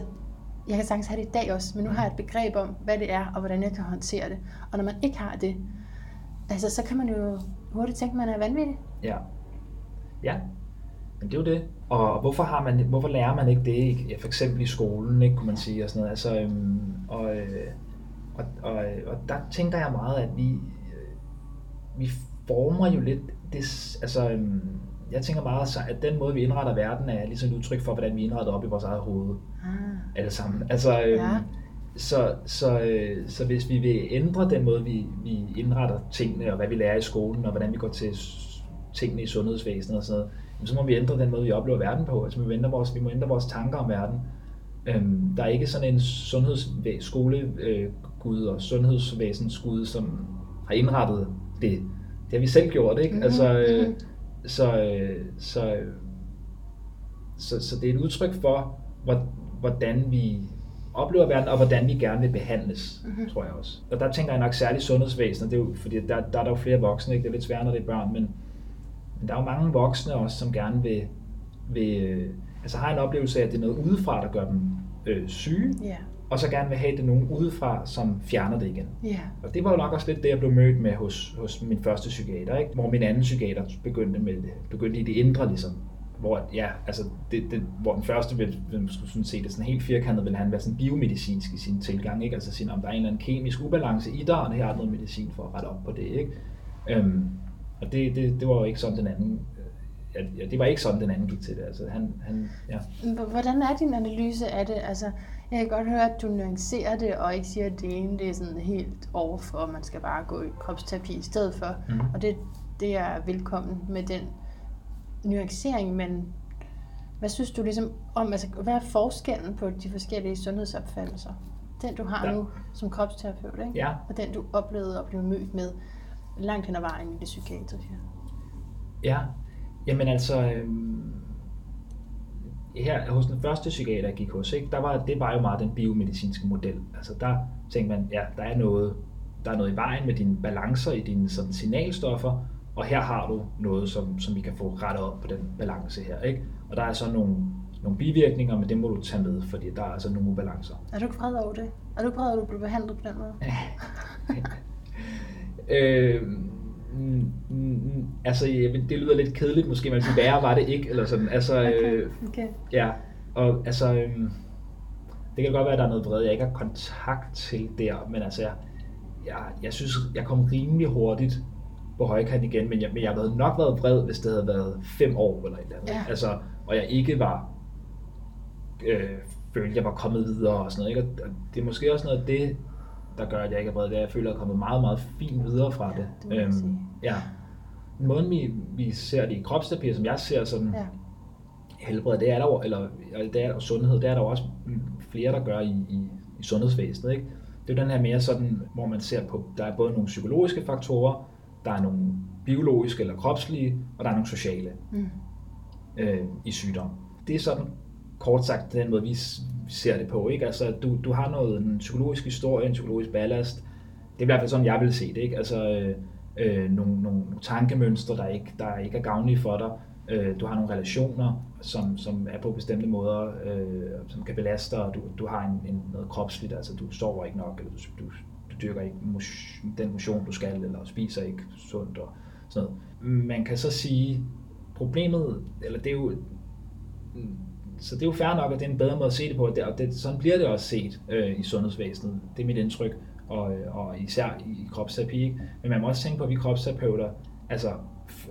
jeg kan sagtens have det i dag også, men nu har jeg et begreb om, hvad det er, og hvordan jeg kan håndtere det. Og når man ikke har det, altså så kan man jo hurtigt tænke, at man er vanvittig. Ja. Ja, men det er jo det. Og hvorfor, har man, hvorfor lærer man ikke det, ikke? Ja, for eksempel i skolen, ikke, kunne man sige, og sådan noget. Altså, øhm, og, øh, og, og, og der tænker jeg meget, at vi, øh, vi former jo lidt, det, altså, øhm, jeg tænker meget, så at den måde, vi indretter verden, er ligesom et udtryk for, hvordan vi indretter op i vores eget hoved, Ah. alle sammen. Altså, øhm, Ja. så, så, øh, så hvis vi vil ændre den måde, vi, vi indretter tingene, og hvad vi lærer i skolen, og hvordan vi går til tingene i sundhedsvæsenet og sådan noget, jamen, så må vi ændre den måde, vi oplever verden på. Altså, vi, må ændre vores, vi må ændre vores tanker om verden. Øhm, der er ikke sådan en sundhedsskolegud øh, og sundhedsvæsens Gud, som har indrettet det. Det har vi selv gjort, ikke? Mhm, Altså, øh, mhm. så, øh, så, øh, så, så det er et udtryk for, hvor- hvordan vi oplever verden, og hvordan vi gerne vil behandles, Mhm. mm-hmm. tror jeg også. Og der tænker jeg nok særligt sundhedsvæsenet, det er jo, fordi der, der er der jo flere voksne, ikke? det er lidt sværere, når det er børn, men, men der er jo mange voksne også, som gerne vil, vil øh, altså har en oplevelse af, at det er noget udefra, der gør dem øh, syge, Ja, og så gerne vil have, det nogen udefra, som fjerner det igen. ja. Og det var jo nok også lidt det, jeg blev mødt med hos, hos min første psykiater, ikke? hvor min anden psykiater begyndte, med det, begyndte i det indre, ligesom. Hvor, ja, altså det, det, hvor den første vil, vil man skulle sådan se det sådan helt firkantet, vil han være sådan biomedicinsk i sin tilgang, ikke? altså sige, om der er en eller anden kemisk ubalance i dig, og her er noget medicin for at rette op på det. Ikke? Øhm, og det, det, det var jo ikke sådan den anden, øh, ja, det var ikke sådan den anden gik til det. Altså, han, han, ja. Hvordan er din analyse af det? Altså, jeg kan godt høre, at du nuancerer det, og ikke siger, at det ene det er sådan helt overfor, at man skal bare gå i kropsterapi i stedet for. Mhm. Og det, det er velkommen med den nuancering, men hvad synes du ligesom om, altså hvad er forskellen på de forskellige sundhedsopfattelser? Den du har Ja. nu som kropsterapeut, ikke? Ja. og den du oplevede at blive mødt med langt hen ad vejen i det psykiatriske. Ja, jamen altså, øhm, her hos den første psykiater, jeg gik hos, ikke, der var, det var jo meget den biomedicinske model. Altså der tænkte man, ja, der er noget, der er noget i vejen med dine balancer i dine sådan, signalstoffer, og her har du noget, som, som vi kan få rettet op på den balance her. Ikke? Og der er så nogle, nogle bivirkninger, men det må du tage med, fordi der er altså nogle ubalancer. Er du ikke vred over det? Er du ikke vred over, at du blev behandlet på den måde? (laughs) øh, mm, mm, altså, det lyder lidt kedeligt måske, men værre var det ikke, eller sådan. Altså, okay. Øh, okay. Ja, og altså, øh, det kan godt være, at der er noget vrede, jeg ikke har kontakt til der, men altså, jeg, jeg, jeg synes, jeg kom rimelig hurtigt på højkant igen, men jeg, men jeg havde nok været vred, hvis det havde været fem år eller et eller andet. Ja. Altså, og jeg ikke var øh, følte, jeg var kommet videre og sådan noget. Ikke? Og det er måske også noget af det, der gør, at jeg ikke er vred, det er, at jeg føler, at jeg er kommet meget, meget fint videre fra det. Ja, det øhm, ja. Måden vi, vi ser det i kropsterapi, som jeg ser sådan ja. helbred, det er der, eller, det er, og sundhed, det er der også flere, der gør i, i, i sundhedsvæsenet. Ikke? Det er jo den her mere sådan, hvor man ser på, der er både nogle psykologiske faktorer, der er nogle biologiske eller kropslige, og der er nogle sociale mm. øh, i sygdom. Det er sådan kort sagt den måde, vi ser det på. Ikke? Altså, du, du har noget, en psykologisk historie, en psykologisk ballast. Det er i hvert fald sådan, jeg vil se det. Ikke? Altså, øh, øh, nogle, nogle, tankemønstre, der ikke, der ikke er gavnlige for dig. Øh, du har nogle relationer, som, som er på bestemte måder, øh, som kan belaste dig, du, du har en, en, noget kropsligt, altså du sover ikke nok, eller du, du, du dyrker ikke motion, den motion, du skal, eller spiser ikke sundt og sådan noget. Man kan så sige, problemet, eller det er jo, så det er jo fair nok, at det er en bedre måde at se det på, og det, sådan bliver det også set øh, i sundhedsvæsenet. Det er mit indtryk, og, og især i kropsterapi. Men man må også tænke på, at vi kropsterapeuter, altså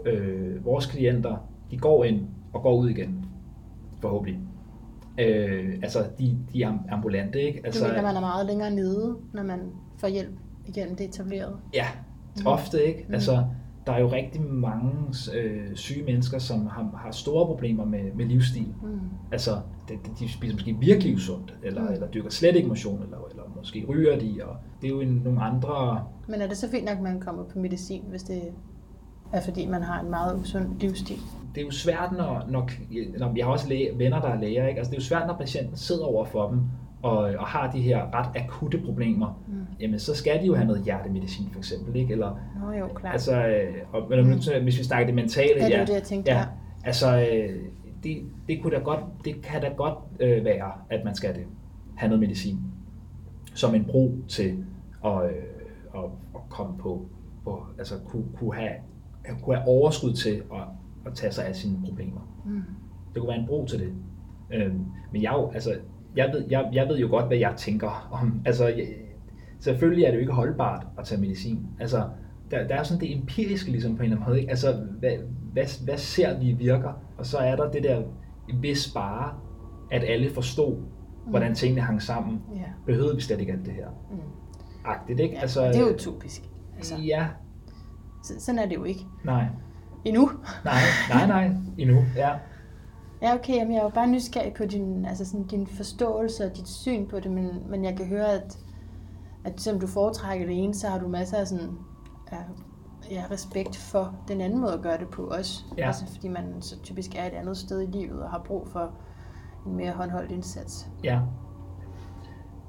øh, vores klienter, de går ind og går ud igen, forhåbentlig. Øh, altså, de, de er ambulante, ikke? Altså, du mener, man er meget længere nede, når man får hjælp igennem det etableret? Ja, mm. ofte, ikke? Mm. Der er jo rigtig mange øh, syge mennesker, som har, har store problemer med, med livsstil. Mm. Altså, de, de spiser måske virkelig usundt, eller, mm. eller dyrker slet ikke motion, eller, eller måske ryger de, og det er jo en, nogle andre... Men er det så fint nok, at man kommer på medicin, hvis det er fordi, man har en meget usund livsstil? Det er jo svært, når, når, når jeg har også læge, venner, der er læger, ikke? Altså, det er jo svært, når patienten sidder over for dem, og, og har de her ret akutte problemer, mm. jamen så skal de jo have noget hjertemedicin for eksempel, ikke? Eller, Nå jo, klart. Altså, øh, og, men, mm. hvis vi snakker det mentale, ja, det er det, jeg tænkte, ja. Altså, øh, det, det, kunne da godt, det kan da godt øh, være, at man skal det, have noget medicin, som en bro til at, øh, at, at komme på, på altså kunne, kunne, have, kunne have overskud til at, at tage sig af sine problemer. Mm. Det kunne være en bro til det. Øh, men jeg, altså, jeg ved, jeg, jeg ved jo godt, hvad jeg tænker om. (laughs) Altså, jeg, selvfølgelig er det jo ikke holdbart at tage medicin. Altså, der, der er sådan det empiriske ligesom på en eller anden måde. Ikke? Altså, hvad, hvad, hvad ser vi virker? Og så er der det der, hvis bare, at alle forstod, mm. hvordan tingene hang sammen, yeah. behøvede vi slet ikke alt det her. Mm. Agtigt, ikke? Ja, altså, det er utopisk. Altså, ja. Så, sådan er det jo ikke. Nej. Endnu. nej, nej, nej. Endnu, ja. Ja, okay, jamen jeg er jo bare nysgerrig på din, altså sådan, din forståelse og dit syn på det, men, men jeg kan høre, at, at selvom du foretrækker det ene, så har du masser af sådan, ja, ja, respekt for den anden måde at gøre det på også. Ja. Altså, fordi man så typisk er et andet sted i livet og har brug for en mere håndholdt indsats. Ja.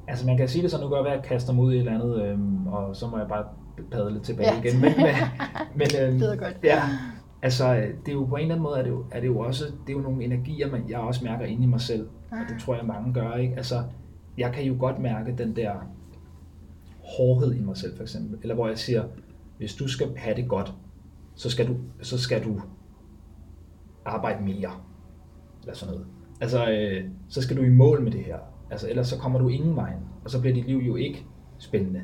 Altså man kan sige det så, nu gør jeg, at jeg kaster mig ud i et eller andet, øhm, og så må jeg bare padle tilbage ja. igen. Men, men, (laughs) men øhm, det er godt. Ja, Altså, det er jo på en eller anden måde, er det jo, er det jo også det er jo nogle energier, man, jeg også mærker inde i mig selv. Og det tror jeg, mange gør, ikke? Altså, jeg kan jo godt mærke den der hårdhed i mig selv, for eksempel. Eller hvor jeg siger, hvis du skal have det godt, så skal du, så skal du arbejde mere. Eller sådan noget. Altså, øh, så skal du i mål med det her. Altså, ellers så kommer du ingen vej. Og så bliver dit liv jo ikke spændende.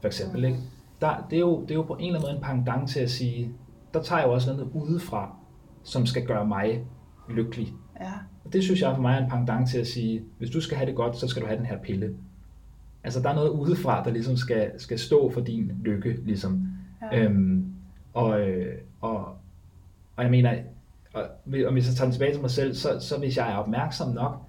For eksempel, ikke? Der, det, er jo, det er jo på en eller anden måde en pangdang til at sige, der tager jeg jo også noget udefra, som skal gøre mig lykkelig. Ja. Og det synes jeg for mig er en pendant til at sige, hvis du skal have det godt, så skal du have den her pille. Altså der er noget udefra, der ligesom skal, skal stå for din lykke, ligesom. Ja. Øhm, og, øh, og, og jeg mener, og, og hvis jeg tager den tilbage til mig selv, så, så hvis jeg er opmærksom nok,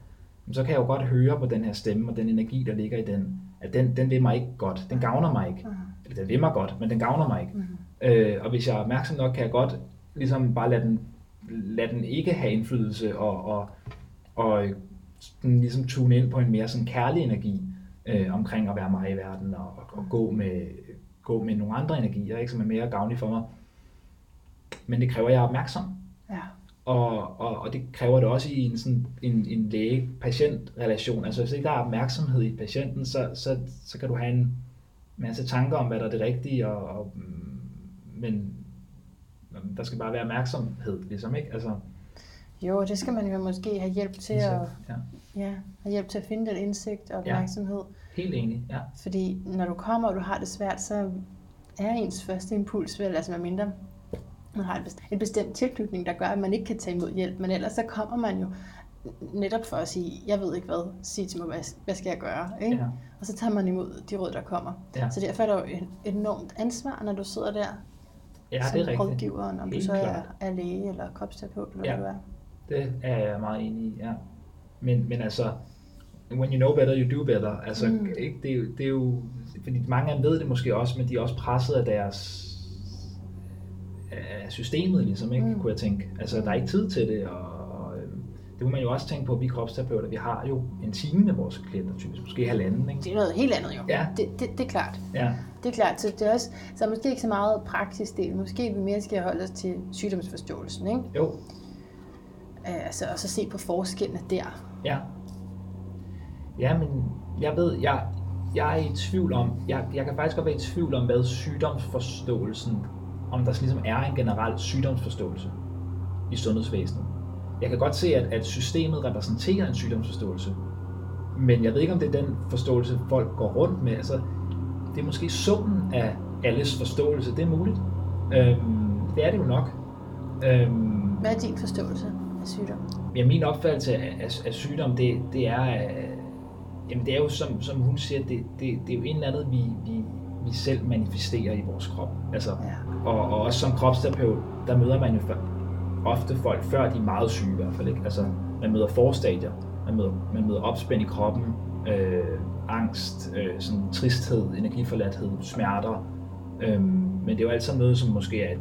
så kan jeg jo godt høre på den her stemme og den energi, der ligger i den, at den, den vil mig ikke godt. Den gavner mig ikke. Uh-huh. Eller den vil mig godt, men den gavner mig ikke. Uh-huh. Øh, og hvis jeg er opmærksom nok, kan jeg godt ligesom bare lade den, lade den ikke have indflydelse og, og, og den ligesom tune ind på en mere sådan kærlig energi øh, omkring at være mig i verden og, og gå, med, gå med nogle andre energier, ikke, som er mere gavnlige for mig. Men det kræver, at jeg er opmærksom. Ja. Og, og, og det kræver det også i en, sådan, en, en læge-patient-relation. Altså hvis ikke der er opmærksomhed i patienten, så, så, så kan du have en masse tanker om, hvad der er det rigtige, og, og, mm, men der skal bare være opmærksomhed, ligesom, ikke? Altså, Jo, det skal man jo måske have hjælp til at, ja, ja, have hjælp til at finde den indsigt og opmærksomhed. helt enig, ja. Fordi når du kommer, og du har det svært, så er ens første impuls vel, altså mindre man har en bestemt, en bestemt tilknytning, der gør, at man ikke kan tage imod hjælp. Men ellers så kommer man jo netop for at sige, jeg ved ikke hvad, sig til mig, hvad, hvad skal jeg gøre? Ikke? Ja. Og så tager man imod de råd, der kommer. Ja. Så derfor er der jo et enormt ansvar, når du sidder der Ja, som det er rigtigt. rådgiver, om du Helt så er, er læge eller kropsterapeut, eller Ja. hvad du er. Det er jeg meget enig i, ja. Men, men altså, when you know better, you do better. Altså, Mm. ikke, det, er jo, det er jo, fordi mange af dem ved det måske også, men de er også presset af deres af systemet, ligesom, ikke, Mm. kunne jeg tænke. Altså, der er ikke tid til det, og, det må man jo også tænke på, at vi kropsterapeuter, vi har jo en time med vores klienter, typisk, måske halvanden, ikke? Det er noget helt andet jo. Ja. Det, det, det er klart. Ja, Det er klart, så det er også, så er måske ikke så meget praktisk del. Måske vi mere skal holde os til sygdomsforståelsen, ikke? jo, Øh, Altså, og så se på forskellene der. Ja. Ja, men jeg ved, jeg, jeg er i tvivl om, jeg, jeg kan faktisk godt være i tvivl om, hvad sygdomsforståelsen, om der ligesom er en generel sygdomsforståelse i sundhedsvæsenet. Jeg kan godt se, at, at systemet repræsenterer en sygdomsforståelse, men jeg ved ikke, om det er den forståelse, folk går rundt med. Altså, det er måske summen af alles forståelse, det er muligt. Øhm, det er det jo nok. Øhm, Hvad er din forståelse af sygdom? Ja, min opfattelse af, af, af sygdom, det, det er, øh, jamen det er jo som, som hun siger, det, det, det er jo en eller andet, vi, vi, vi selv manifesterer i vores krop. Altså, Ja. og, og også som kropsterapeut, der møder man jo ofte folk, før de er meget syge i hvert fald. Ikke? Altså, man møder forstadier, man møder, man møder opspænd i kroppen, øh, angst, øh, sådan tristhed, energiforladthed, smerter. Øh, men det er jo altid noget, som måske er,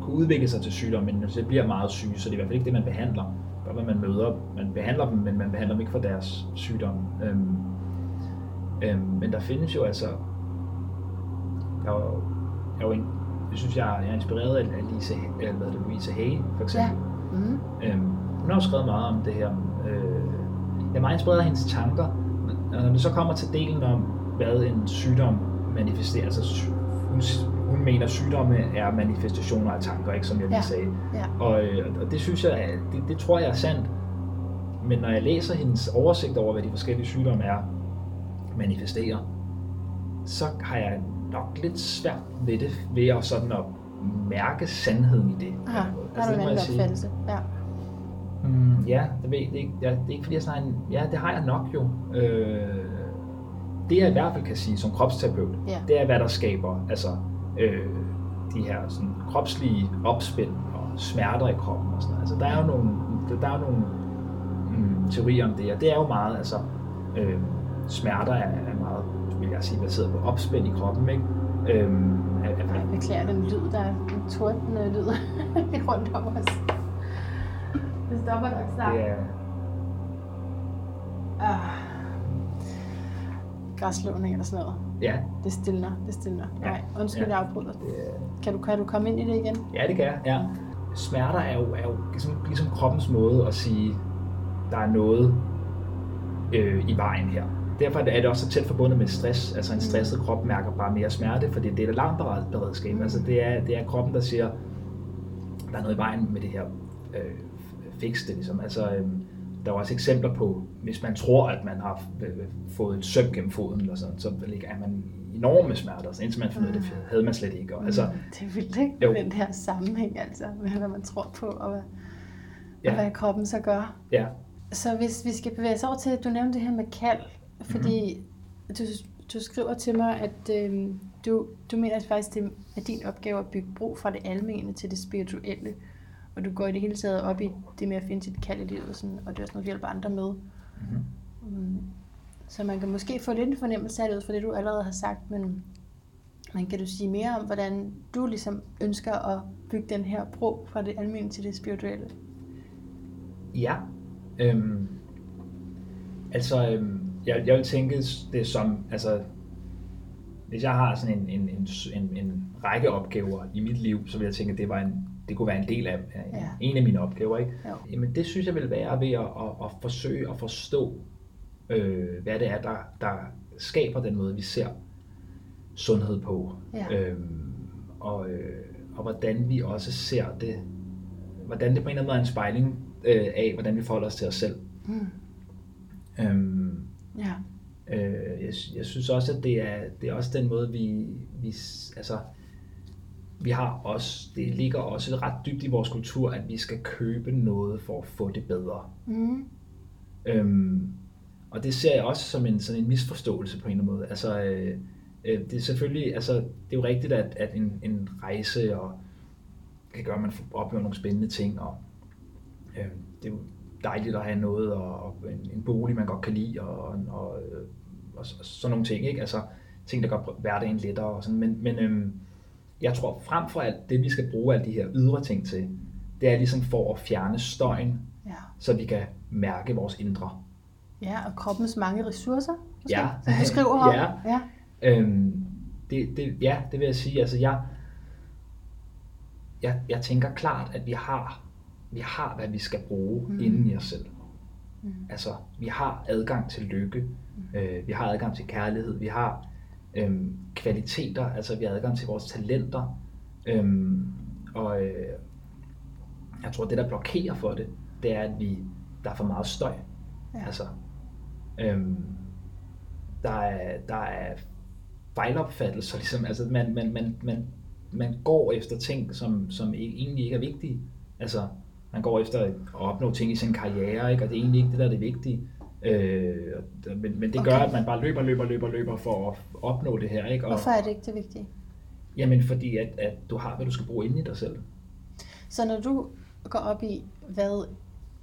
kunne udvikle sig til sygdom, men det bliver meget syge, så det er i hvert fald ikke det, man behandler. Bare hvad man møder, man behandler dem, men man behandler dem ikke for deres sygdom. Øh, øh, men der findes jo altså, der er jo, der er jo en, jeg synes, jeg er, jeg er inspireret af af Lise, eller hvad det, Louise Hay, for eksempel. Ja. Mm. Øhm, hun har jo skrevet meget om det her. Øh, jeg er meget inspireret af hendes tanker. Og når det så kommer til delen om, hvad en sygdom manifesterer, altså sy- hun, hun mener, at sygdomme er manifestationer af tanker, ikke som jeg lige Ja. sagde. Ja. Og, øh, og det synes jeg, det, det tror jeg er sandt. Men når jeg læser hendes oversigt over, hvad de forskellige sygdomme er, manifesterer, så har jeg nok lidt svært ved det, ved at sådan at mærke sandheden i det. Aha, der er Altså, du det en opfattelse. Ja. Mm, ja, det, ved, det, er ikke, ja, det er ikke fordi, jeg en, ja, det har jeg nok jo. Øh, det jeg i hvert fald kan sige som kropsterapeut, Ja. det er, hvad der skaber altså, øh, de her sådan, kropslige opspænd og smerter i kroppen. Og sådan. noget. Altså, der er jo nogle, der, der er nogle mm, teorier om det, og det er jo meget, altså, øh, smerter er, jeg sige, baseret på opspænd i kroppen, ikke? Øh, at, at, Jeg beklager den lyd, der er en tordende lyd (laughs) rundt om os. Det stopper nok snart. det er, Ah. Græsslåning eller sådan noget. ja, Det stillner, det stillner. Ja. Nej, undskyld, Ja. jeg afbryder. det Kan du, kan du komme ind i det igen? Ja, det kan jeg. Ja. Smerter er jo, er jo ligesom, ligesom kroppens måde at sige, der er noget øh, i vejen her. Derfor er det, det også så tæt forbundet med stress. Altså en stresset krop mærker bare mere smerte, fordi det er et alarmberedskab. Mm. Altså det er, det er kroppen, der siger, der er noget i vejen med det her. Øh, fix det ligesom. Altså, øh, der er også eksempler på, hvis man tror, at man har øh, fået et søm gennem foden, eller sådan, så er man enorme smerter, så indtil man finder det havde man slet ikke. Og, altså, Det er vildt, ikke? Jo. Den her sammenhæng, altså, med hvad man tror på, og hvad, Ja. og hvad kroppen så gør. ja, Så hvis vi skal bevæge os over til, du nævnte det her med kald, fordi Mhm. du, du skriver til mig, at øh, du, du mener at faktisk, det er din opgave at bygge bro fra det almene til det spirituelle, og du går i det hele taget op i det med at finde sit kald i livet, og sådan, og det er også noget, du hjælper andre med. Mhm. Mm. Så man kan måske få lidt en fornemmelse af det ud fra det, du allerede har sagt, men, men kan du sige mere om, hvordan du ligesom ønsker at bygge den her bro fra det almene til det spirituelle? Ja. Øhm, altså, øhm, jeg, jeg vil tænke det som, altså, hvis jeg har sådan en, en, en, en, en række opgaver i mit liv, så vil jeg tænke, at det var en, det kunne være en del af, af Ja. en af mine opgaver. Ikke? Jo. Jamen det synes jeg vil være ved at, at, at forsøge at forstå, øh, hvad det er, der, der skaber den måde, vi ser sundhed på. Ja. Øhm, og, øh, og hvordan vi også ser det, hvordan det på en eller anden måde er en spejling øh, af, hvordan vi forholder os til os selv. Mm. Øhm, Ja. Øh, jeg, jeg synes også, at det er, det er også den måde, vi, vi, altså, vi har også, det ligger også ret dybt i vores kultur, at vi skal købe noget for at få det bedre. Mm. Øhm, og det ser jeg også som en, sådan en misforståelse på en eller anden måde. Altså, øh, øh, det er selvfølgelig, altså, det er jo rigtigt, at, at en, en rejse og, kan gøre, at man oplever nogle spændende ting, og øh, det er jo dejligt at have noget, og, en, en bolig, man godt kan lide, og, og, og, og, så- sådan nogle ting, ikke? Altså, ting, der gør hverdagen lettere og sådan, men, men øhm, jeg tror frem for alt, det vi skal bruge alle de her ydre ting til, det er ligesom for at fjerne støjen, Ja. så vi kan mærke vores indre. ja, og kroppens mange ressourcer, måske, Ja. som du skriver om. (laughs) Ja. ja. Øhm, det, det, ja, det vil jeg sige. Altså, jeg, jeg, jeg tænker klart, at vi har, vi har, hvad vi skal bruge Mm. mm. inden i os selv. Mm. Altså, vi har adgang til lykke, øh, vi har adgang til kærlighed, vi har øhm, kvaliteter, altså vi har adgang til vores talenter. Øhm, og øh, jeg tror, det der blokerer for det, det er, at vi, der er for meget støj. Ja. Altså, øhm, der, er, der er fejlopfattelser, ligesom, altså man, man, man, man, man går efter ting, som, som ikke, egentlig ikke er vigtige. Altså, man går efter at opnå ting i sin karriere, ikke? og det er egentlig ikke det, der er det vigtige. Øh, men, men det gør, Okay. at man bare løber, løber, løber, løber for at opnå det her. Ikke? Og, Hvorfor er det ikke det vigtige? Jamen, fordi at, at du har, hvad du skal bruge inde i dig selv. Så når du går op i, hvad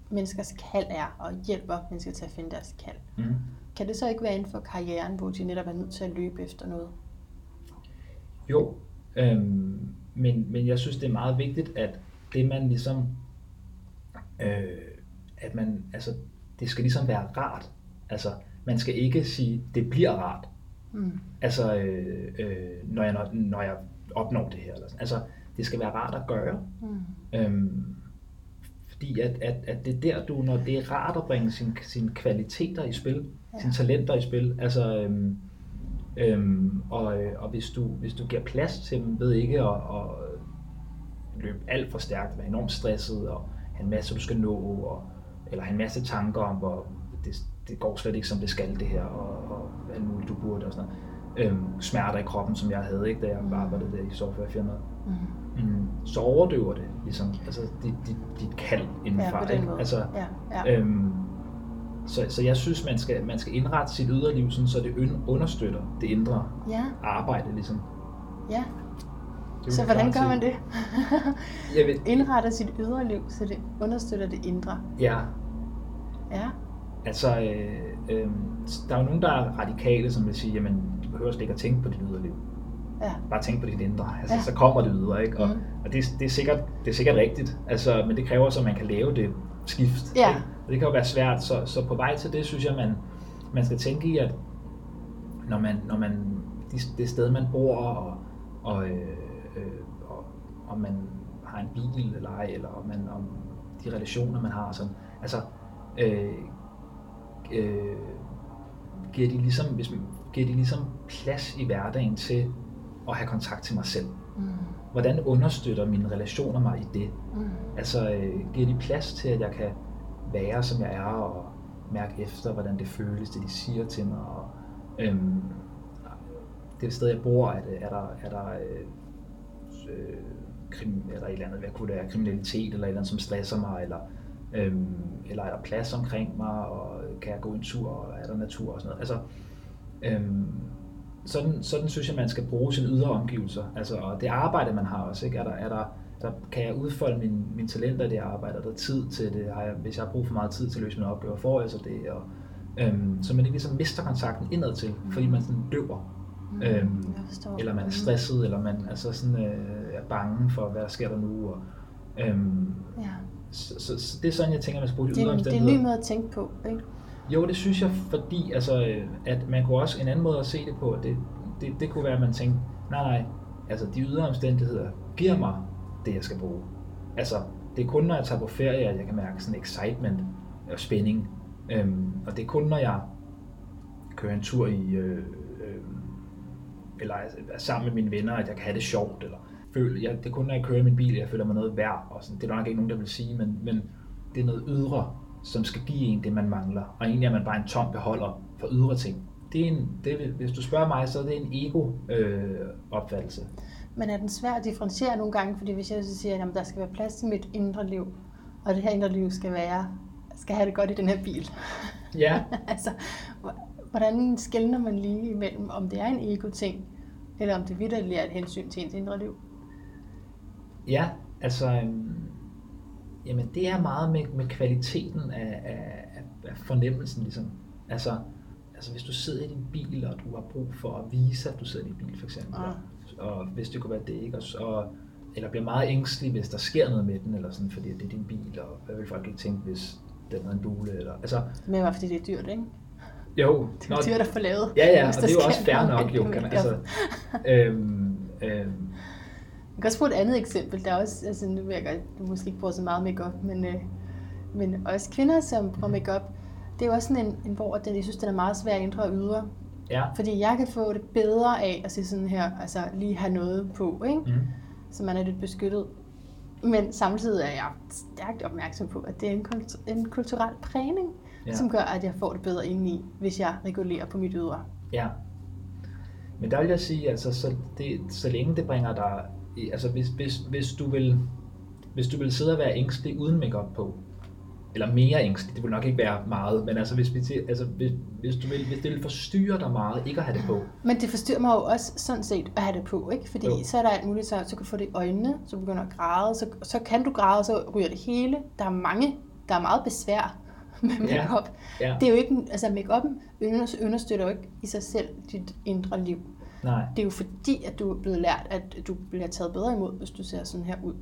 menneskers kald er, og hjælper mennesker til at finde deres kald, Mm. kan det så ikke være inden for karrieren, hvor de netop er nødt til at løbe efter noget? Jo, øhm, men, men jeg synes, det er meget vigtigt, at det man ligesom, øh, at man, altså, det skal ligesom være rart. Altså, man skal ikke sige, det bliver rart. Mm. Altså, øh, øh, når, jeg, når, når jeg opnår det her. Eller sådan. Altså, det skal være rart at gøre. Mm. Øhm, fordi at, at, at det er der, du, når det er rart at bringe sine sin kvaliteter i spil, Ja. sine talenter i spil, altså, øhm, øhm, og, øh, og hvis, du, hvis du giver plads til dem, ved ikke at, at løbe alt for stærkt, være enormt stresset, og en masse, du skal nå, og, eller have en masse tanker om, hvor det, det går slet ikke, som det skal det her, og, og alt muligt, du burde, og sådan noget. Øhm, smerter i kroppen, som jeg havde, ikke, da jeg arbejdede der i softwarefirmaet Mm. mm, så overdøver det ligesom, altså dit, dit, dit kald Ja, indenfra. den ikke? Altså, ja, ja. øhm, så, så jeg synes, man skal, man skal indrette sit ydre liv, sådan, så det un- understøtter det indre ja, arbejde. Ligesom. ja. Det Så hvordan gør man det? (laughs) Jeg ved, Indretter sit ydre liv, så det understøtter det indre. ja, Ja, altså, øh, øh, der er jo nogen, der er radikale, som vil sige, jamen, du behøver slet ikke at tænke på dit ydre liv. ja. Bare tænk på dit indre. Altså, Ja. Så kommer det ydre, ikke? Og, Mm. og det, det, er sikkert, det er sikkert rigtigt, altså, men det kræver så, at man kan lave det skift. Ja. Ikke? Og det kan jo være svært, så, så på vej til det, synes jeg, man, man skal tænke i, at når man, når man det, det sted, man bor, og, og, øh, øh, og man har en bil eller ej, eller om, man, om de relationer, man har, sådan, altså, øh, øh, giver de ligesom, hvis man, giver de ligesom plads i hverdagen til at have kontakt til mig selv? Mm. Hvordan understøtter mine relationer mig i det? Mm. Altså, øh, giver de plads til, at jeg kan være, som jeg er, og mærke efter, hvordan det føles, det de siger til mig, og øhm, det sted, jeg bor, er, det, er der, er der, øh, øh, krim, er der et eller andet, hvad kunne det være, kriminalitet, eller et eller andet, som stresser mig, eller, øhm, eller er der plads omkring mig, og kan jeg gå en tur, og er der natur og sådan noget. Altså, øhm, sådan, sådan synes jeg, man skal bruge sine ydre omgivelser. Altså, og det arbejde, man har også, ikke? Er der, er der, der kan jeg udfolde mine, mine talenter i det arbejde, er der tid til det, har jeg, hvis jeg har brug for meget tid til at løse mine opgaver, får jeg så det, og, øhm, så man ikke ligesom mister kontakten indad til, fordi man sådan døver, Mm. øhm, eller man er Mm. stresset, eller man altså sådan, øh, er bange for, hvad der sker der nu, og, øhm, Ja. så, så, så, det er sådan, jeg tænker, man skal bruge de Det, det er en ny måde at tænke på, ikke? Jo, det synes jeg, fordi altså, øh, at man kunne også en anden måde at se det på, det, det, det kunne være, at man tænkte, nej, nej, altså de ydre omstændigheder giver mig det, jeg skal bruge. altså, det er kun, når jeg tager på ferie, at jeg kan mærke sådan excitement og spænding. Øhm, og det er kun, når jeg kører en tur i, øh, eller er sammen med mine venner, at jeg kan have det sjovt, eller føle, jeg, det er kun, når jeg kører min bil, jeg føler mig noget værd, og sådan. det er nok ikke nogen, der vil sige, men, men det er noget ydre, som skal give en det, man mangler, og egentlig er man bare en tom beholder for ydre ting. Det er en, det hvis du spørger mig, så er det en ego-opfattelse. Øh, men er den svær at differentiere nogle gange? Fordi hvis jeg så siger, at der skal være plads til mit indre liv, og det her indre liv skal være, skal have det godt i den her bil. Ja. (laughs) altså, hvordan skældner man lige imellem, om det er en ego-ting, eller om det vidderligt er et hensyn til ens indre liv? Ja, altså, øhm, jamen det er meget med, med kvaliteten af, af, af fornemmelsen, ligesom. Altså, altså hvis du sidder i din bil, og du har brug for at vise, at du sidder i din bil, for eksempel, ah. og, og hvis det kunne være det, ikke? Og, og, eller bliver meget ængstelig, hvis der sker noget med den, eller sådan, fordi det er din bil, og hvad vil folk ikke tænke, hvis den havde en bule, eller, altså... Men bare fordi det er dyrt, ikke? Jo. Det er dyrt at få lavet. Ja, ja, og det er jo også fair nok, jo, kan man, altså, øhm, øhm, jeg kan også bruge et andet eksempel. Der er også, altså nu vil jeg godt, du måske ikke bruger så meget makeup, men, øh, men også kvinder, som bruger makeup, det er jo også sådan en, en hvor den, jeg synes, den er meget svær at ændre og ydre. Ja. Fordi jeg kan få det bedre af at se sådan her, altså lige have noget på, ikke? Mm. Så man er lidt beskyttet. Men samtidig er jeg stærkt opmærksom på, at det er en, kultur, en kulturel prægning, ja. som gør, at jeg får det bedre indeni, hvis jeg regulerer på mit ydre. Ja. Men der vil jeg sige, altså, så, det, så længe det bringer dig altså hvis, hvis, hvis, du vil, hvis du vil sidde og være ængstelig uden makeup på, eller mere ængstelig, det vil nok ikke være meget, men altså hvis, vi, altså hvis, hvis, du vil, hvis det vil forstyrre dig meget, ikke at have det på. Men det forstyrrer mig jo også sådan set at have det på, ikke? Fordi jo. så er der alt muligt, så, så kan du få det i øjnene, så begynder at græde, så, så kan du græde, så ryger det hele. Der er mange, der er meget besvær med makeup. Ja. Ja. Det er jo ikke, altså makeupen understøtter jo ikke i sig selv dit indre liv. Nej. Det er jo fordi, at du er blevet lært, at du bliver taget bedre imod, hvis du ser sådan her ud.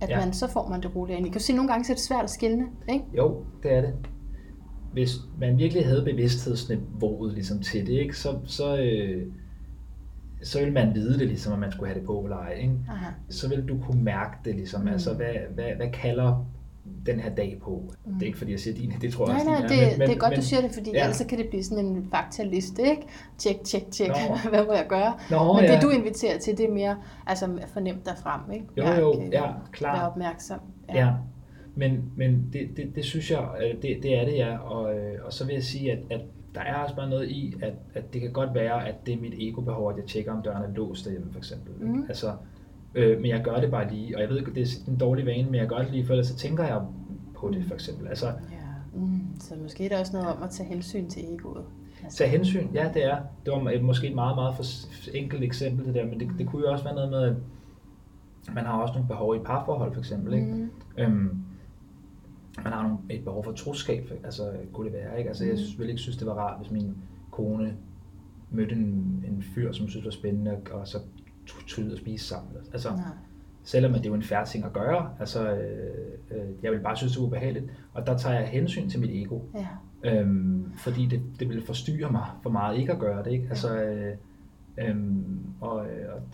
At ja. man, så får man det roligt ind. I kan se, at nogle gange så er det svært at skille, ikke? Jo, det er det. Hvis man virkelig havde bevidsthedsniveauet ligesom til det, ikke, så, så, øh, så vil man vide det, ligesom, at man skulle have det på eller ej. Ikke? Aha. Så vil du kunne mærke det, ligesom, mm. altså, hvad, hvad, hvad kalder den her dag på. Mm. Det er ikke fordi, jeg siger din, det tror jeg nej, også, nej, det, men, det er godt, men, du siger det, fordi ja. ellers kan det blive sådan en faktaliste, ikke? Tjek, tjek, tjek, (laughs) hvad må jeg gøre? Nå, men ja. det, du inviterer til, det er mere altså, fornemt derfrem, ikke? Jo, jo, ja, klar. Være opmærksom. Ja. ja. Men, men det, det, det synes jeg, øh, det, det er det, ja. Og, øh, og så vil jeg sige, at, at der er også bare noget i, at, at det kan godt være, at det er mit ego-behov, at jeg tjekker, om døren er låst derhjemme, for eksempel. Mm. Altså, øh, men jeg gør det bare lige, og jeg ved ikke, det er en dårlig vane, men jeg gør det lige, for ellers så tænker jeg på det, for eksempel. Altså, ja. mm, så måske er der også noget om at tage hensyn til egoet. Altså. Tage hensyn, ja det er. Det var måske et meget, meget for enkelt eksempel det der, men det, det kunne jo også være noget med, at man har også nogle behov i parforhold for eksempel. Ikke? Mm. Øhm, man har nogle, et behov for troskab, altså kunne det være. Ikke? Altså, mm. Jeg ville ikke synes, det var rart, hvis min kone mødte en, en fyr, som synes var spændende, og så tog ud og spise sammen. Altså, Nej selvom det er jo en færre ting at gøre. Altså, øh, øh, jeg vil bare synes, det er ubehageligt. Og der tager jeg hensyn til mit ego. Ja. Øhm, fordi det, det vil forstyrre mig for meget ikke at gøre det. Ikke? Altså, øh, øhm, og,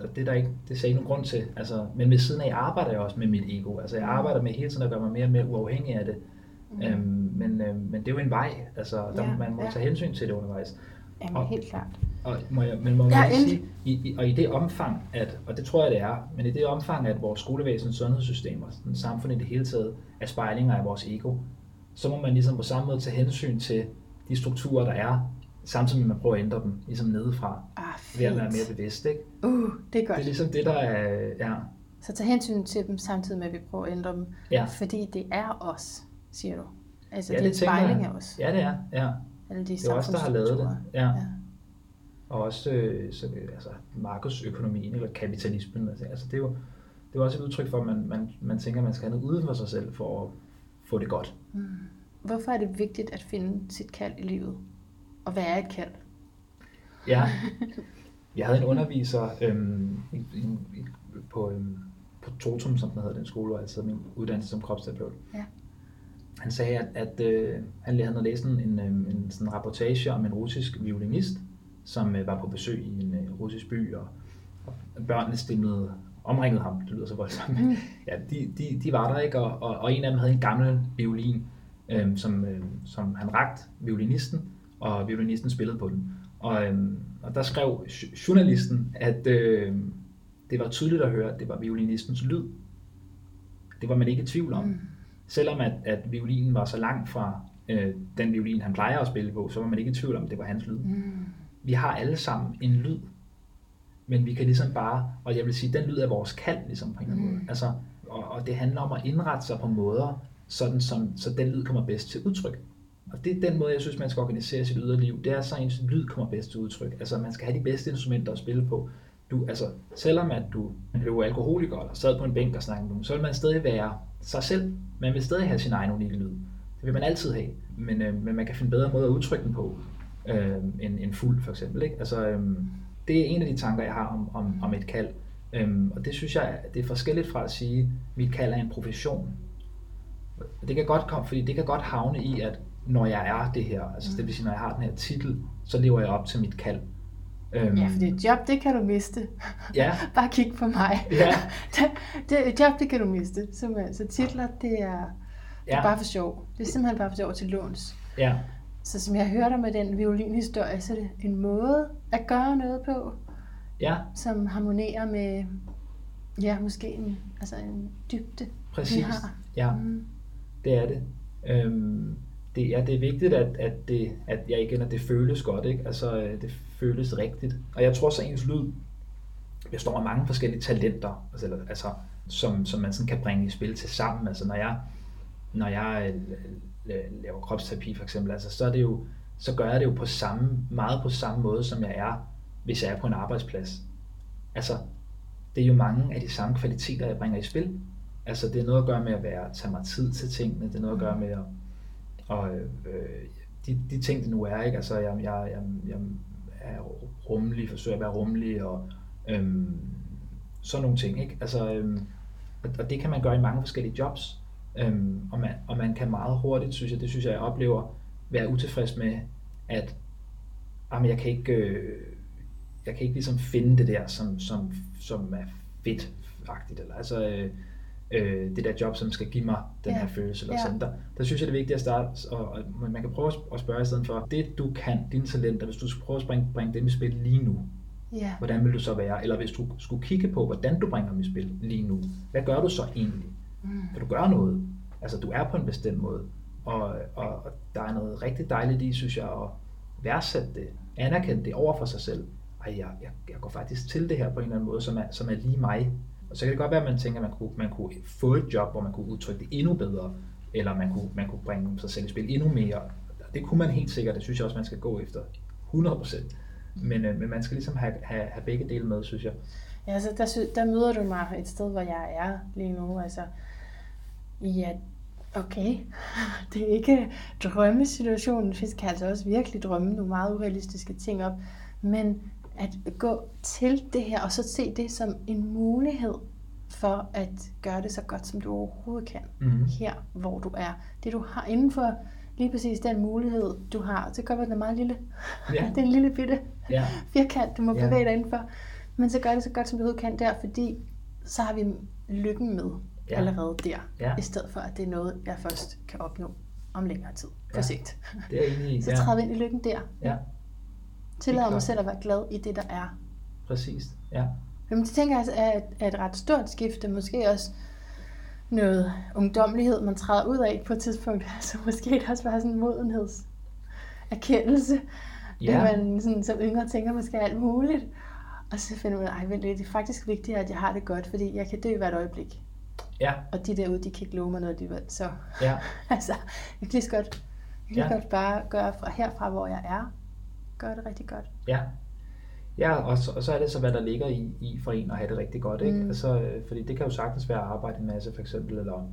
og det er der ikke, det ser ikke nogen grund til. Altså, men ved siden af arbejder jeg også med mit ego. Altså, jeg arbejder med hele tiden at gøre mig mere og mere uafhængig af det. Mm. Øhm, men, øh, men det er jo en vej. Altså, der, ja, man må ja. tage hensyn til det undervejs. Jamen, og, helt klart. Og, må jeg, men må man ja, sige, i, i, og i det omfang, at, og det tror jeg det er, men i det omfang, at vores skolevæsen, sundhedssystem og sådan, samfund i det hele taget er spejlinger af vores ego, så må man ligesom på samme måde tage hensyn til de strukturer, der er, samtidig med at man prøver at ændre dem, ligesom nedefra, ah, ved at være mere bevidst. Ikke? Uh, det er godt. Det er ligesom det, der er, ja. Så tag hensyn til dem, samtidig med at vi prøver at ændre dem, ja. fordi det er os, siger du. Altså ja, det, det er en spejling af os. Ja, det er, ja. Alle de det er også der har lavet det. Ja. ja. Og også øh, så, altså, markedsøkonomien eller kapitalismen. Altså, altså, det, er jo, det er jo også et udtryk for, at man, man, man tænker, at man skal have noget uden for sig selv for at få det godt. Mm. Hvorfor er det vigtigt at finde sit kald i livet? Og hvad er et kald? Ja, (laughs) jeg havde en underviser øhm, i, i, på, øhm, på Totum, som den hedder den skole, hvor jeg min uddannelse som kropsterapeut. Ja han sagde, at, at øh, han havde læst en, en, en sådan rapportage om en russisk violinist, som øh, var på besøg i en øh, russisk by, og, og børnene stillede omringede ham, det lyder så voldsomt, men ja, de, de, de var der ikke, og, og, og en af dem havde en gammel violin, øhm, som, øhm, som han rakte violinisten, og violinisten spillede på den. Og, øhm, og der skrev journalisten, at øhm, det var tydeligt at høre, at det var violinistens lyd. Det var man ikke i tvivl om. Mm. Selvom at, at violinen var så langt fra øh, den violin, han plejer at spille på, så var man ikke i tvivl om, at det var hans lyd. Mm. Vi har alle sammen en lyd, men vi kan ligesom bare, og jeg vil sige, den lyd er vores kald, ligesom på en eller anden måde. Mm. Altså, og, og det handler om at indrette sig på måder, sådan som, så den lyd kommer bedst til udtryk. Og det er den måde, jeg synes, man skal organisere sit yderliv. Det er så, ens lyd kommer bedst til udtryk. Altså, man skal have de bedste instrumenter at spille på. Du, altså, selvom at du blev alkoholiker eller sad på en bænk og snakkede med så vil man stadig være sig selv. Man vil stadig have sin egen unikke lyd. Det vil man altid have. Men, øh, men man kan finde bedre måder at udtrykke den på, øh, end, end fuld for eksempel. Ikke? Altså, øh, det er en af de tanker, jeg har om, om, om et kald. Øhm, og det synes jeg, det er forskelligt fra at sige, at mit kald er en profession. Det kan godt komme, fordi det kan godt havne i, at når jeg er det her, altså det vil sige, når jeg har den her titel, så lever jeg op til mit kald. Øhm, ja, for det job, det kan du miste. Ja. (laughs) Bare kig på mig. Ja. (laughs) det, det, job, det kan du miste. Simpelthen. Så titler, det er, det er bare for sjov. Det er simpelthen bare for sjov til låns. Ja. Så som jeg hørte med den violinhistorie, så er det en måde at gøre noget på, ja. som harmonerer med, ja, måske en, altså en dybde, Præcis. vi har. Ja, mm. det er det. Øhm, det, ja, det er vigtigt, at, at, det, at jeg igen, at det føles godt, ikke? Altså, øh, det føles rigtigt. Og jeg tror så, ens lyd består af mange forskellige talenter, altså, altså som, som man sådan kan bringe i spil til sammen. Altså, når jeg, når jeg øh, øh, laver kropsterapi for eksempel, altså, så, er det jo, så gør jeg det jo på samme, meget på samme måde, som jeg er, hvis jeg er på en arbejdsplads. Altså, det er jo mange af de samme kvaliteter, jeg bringer i spil. Altså, det er noget at gøre med at være, tage mig tid til tingene, det er noget at gøre med at og øh, de, de ting, det nu er, ikke? Altså, jeg, jeg, jeg, jeg er rummelig, forsøger at være rummelig, og øhm, sådan nogle ting, ikke? Altså, øhm, og, og det kan man gøre i mange forskellige jobs, øhm, og, man, og man kan meget hurtigt, synes jeg, det synes jeg, jeg oplever, være utilfreds med, at jamen, jeg kan ikke, øh, jeg kan ikke ligesom finde det der, som, som, som er fedt-agtigt, eller altså, øh, øh, det der job, som skal give mig den ja. her følelse. Eller ja. sådan. Der, der synes jeg, det er vigtigt at starte, og, og man kan prøve at spørge i stedet for, det du kan, dine talenter, hvis du skulle prøve at bringe, bringe dem i spil lige nu, ja. hvordan vil du så være? Eller hvis du skulle kigge på, hvordan du bringer dem i spil lige nu, hvad gør du så egentlig? Mm. Kan du gøre noget? Altså, du er på en bestemt måde, og, og, og der er noget rigtig dejligt i, synes jeg, at værdsætte det, anerkende det over for sig selv. Ej, jeg, jeg, jeg går faktisk til det her på en eller anden måde, som er, som er lige mig. Og så kan det godt være, at man tænker, at man kunne, man kunne få et job, hvor man kunne udtrykke det endnu bedre, eller man kunne, man kunne bringe sig selv i spil endnu mere. Det kunne man helt sikkert, det synes jeg også, man skal gå efter. 100%. Men, øh, men man skal ligesom have, have, have begge dele med, synes jeg. Ja, altså der, der møder du mig et sted, hvor jeg er lige nu. Altså, ja, okay, (laughs) det er ikke drømmesituationen. Fisk kan altså også virkelig drømme nogle meget urealistiske ting op. Men at gå til det her, og så se det som en mulighed for at gøre det så godt, som du overhovedet kan, mm-hmm. her hvor du er. Det du har inden for lige præcis den mulighed, du har, så gør det er meget lille. Ja. (laughs) det er en lille bitte ja. firkant, du må ja. bevæge dig indenfor. Men så gør det så godt, som du overhovedet kan der, fordi så har vi lykken med ja. allerede der, ja. i stedet for at det er noget, jeg først kan opnå om længere tid. For ja. sigt. Det er egentlig, (laughs) så træder vi ind i lykken der. Ja. Tillader mig selv at være glad i det, der er. Præcis, ja. Jamen, det tænker jeg er, er et ret stort skifte. Måske også noget ungdomlighed, man træder ud af på et tidspunkt. (laughs) Så måske det også bare sådan en modenhedserkendelse. Ja. At man sådan, som yngre tænker måske alt muligt. Og så finder man, ej, det er faktisk vigtigt, at jeg har det godt, fordi jeg kan dø hvert øjeblik. Ja. Og de derude, de kan ikke love mig noget alligevel. Så ja. (laughs) altså, jeg kan lige så godt, jeg kan ja. godt bare gøre fra herfra, hvor jeg er, gør det rigtig godt. Ja, ja og, så, og så er det så, hvad der ligger i, i for en at have det rigtig godt. Ikke? Mm. Altså, øh, fordi det kan jo sagtens være at arbejde en masse, for eksempel, eller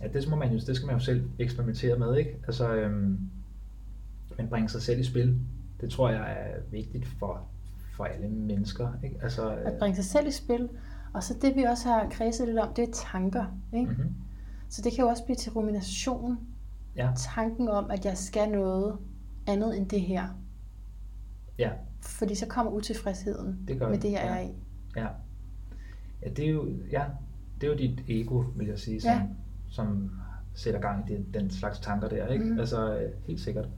ja, det, må man jo, det skal man jo selv eksperimentere med. Ikke? Altså, øhm, men bringe sig selv i spil, det tror jeg er vigtigt for, for alle mennesker. Ikke? Altså, at bringe sig selv i spil, og så det vi også har kredset lidt om, det er tanker. Ikke? Mm-hmm. Så det kan jo også blive til rumination. Ja. Tanken om, at jeg skal noget, andet end det her. Ja. Fordi så kommer utilfredsheden det gør med det, jeg ja. er i. Ja. Ja, det er jo, ja, det er jo dit ego, vil jeg sige, som, Ja. som sætter gang i den, den slags tanker der, ikke? Mhm. Altså, øh, helt sikkert.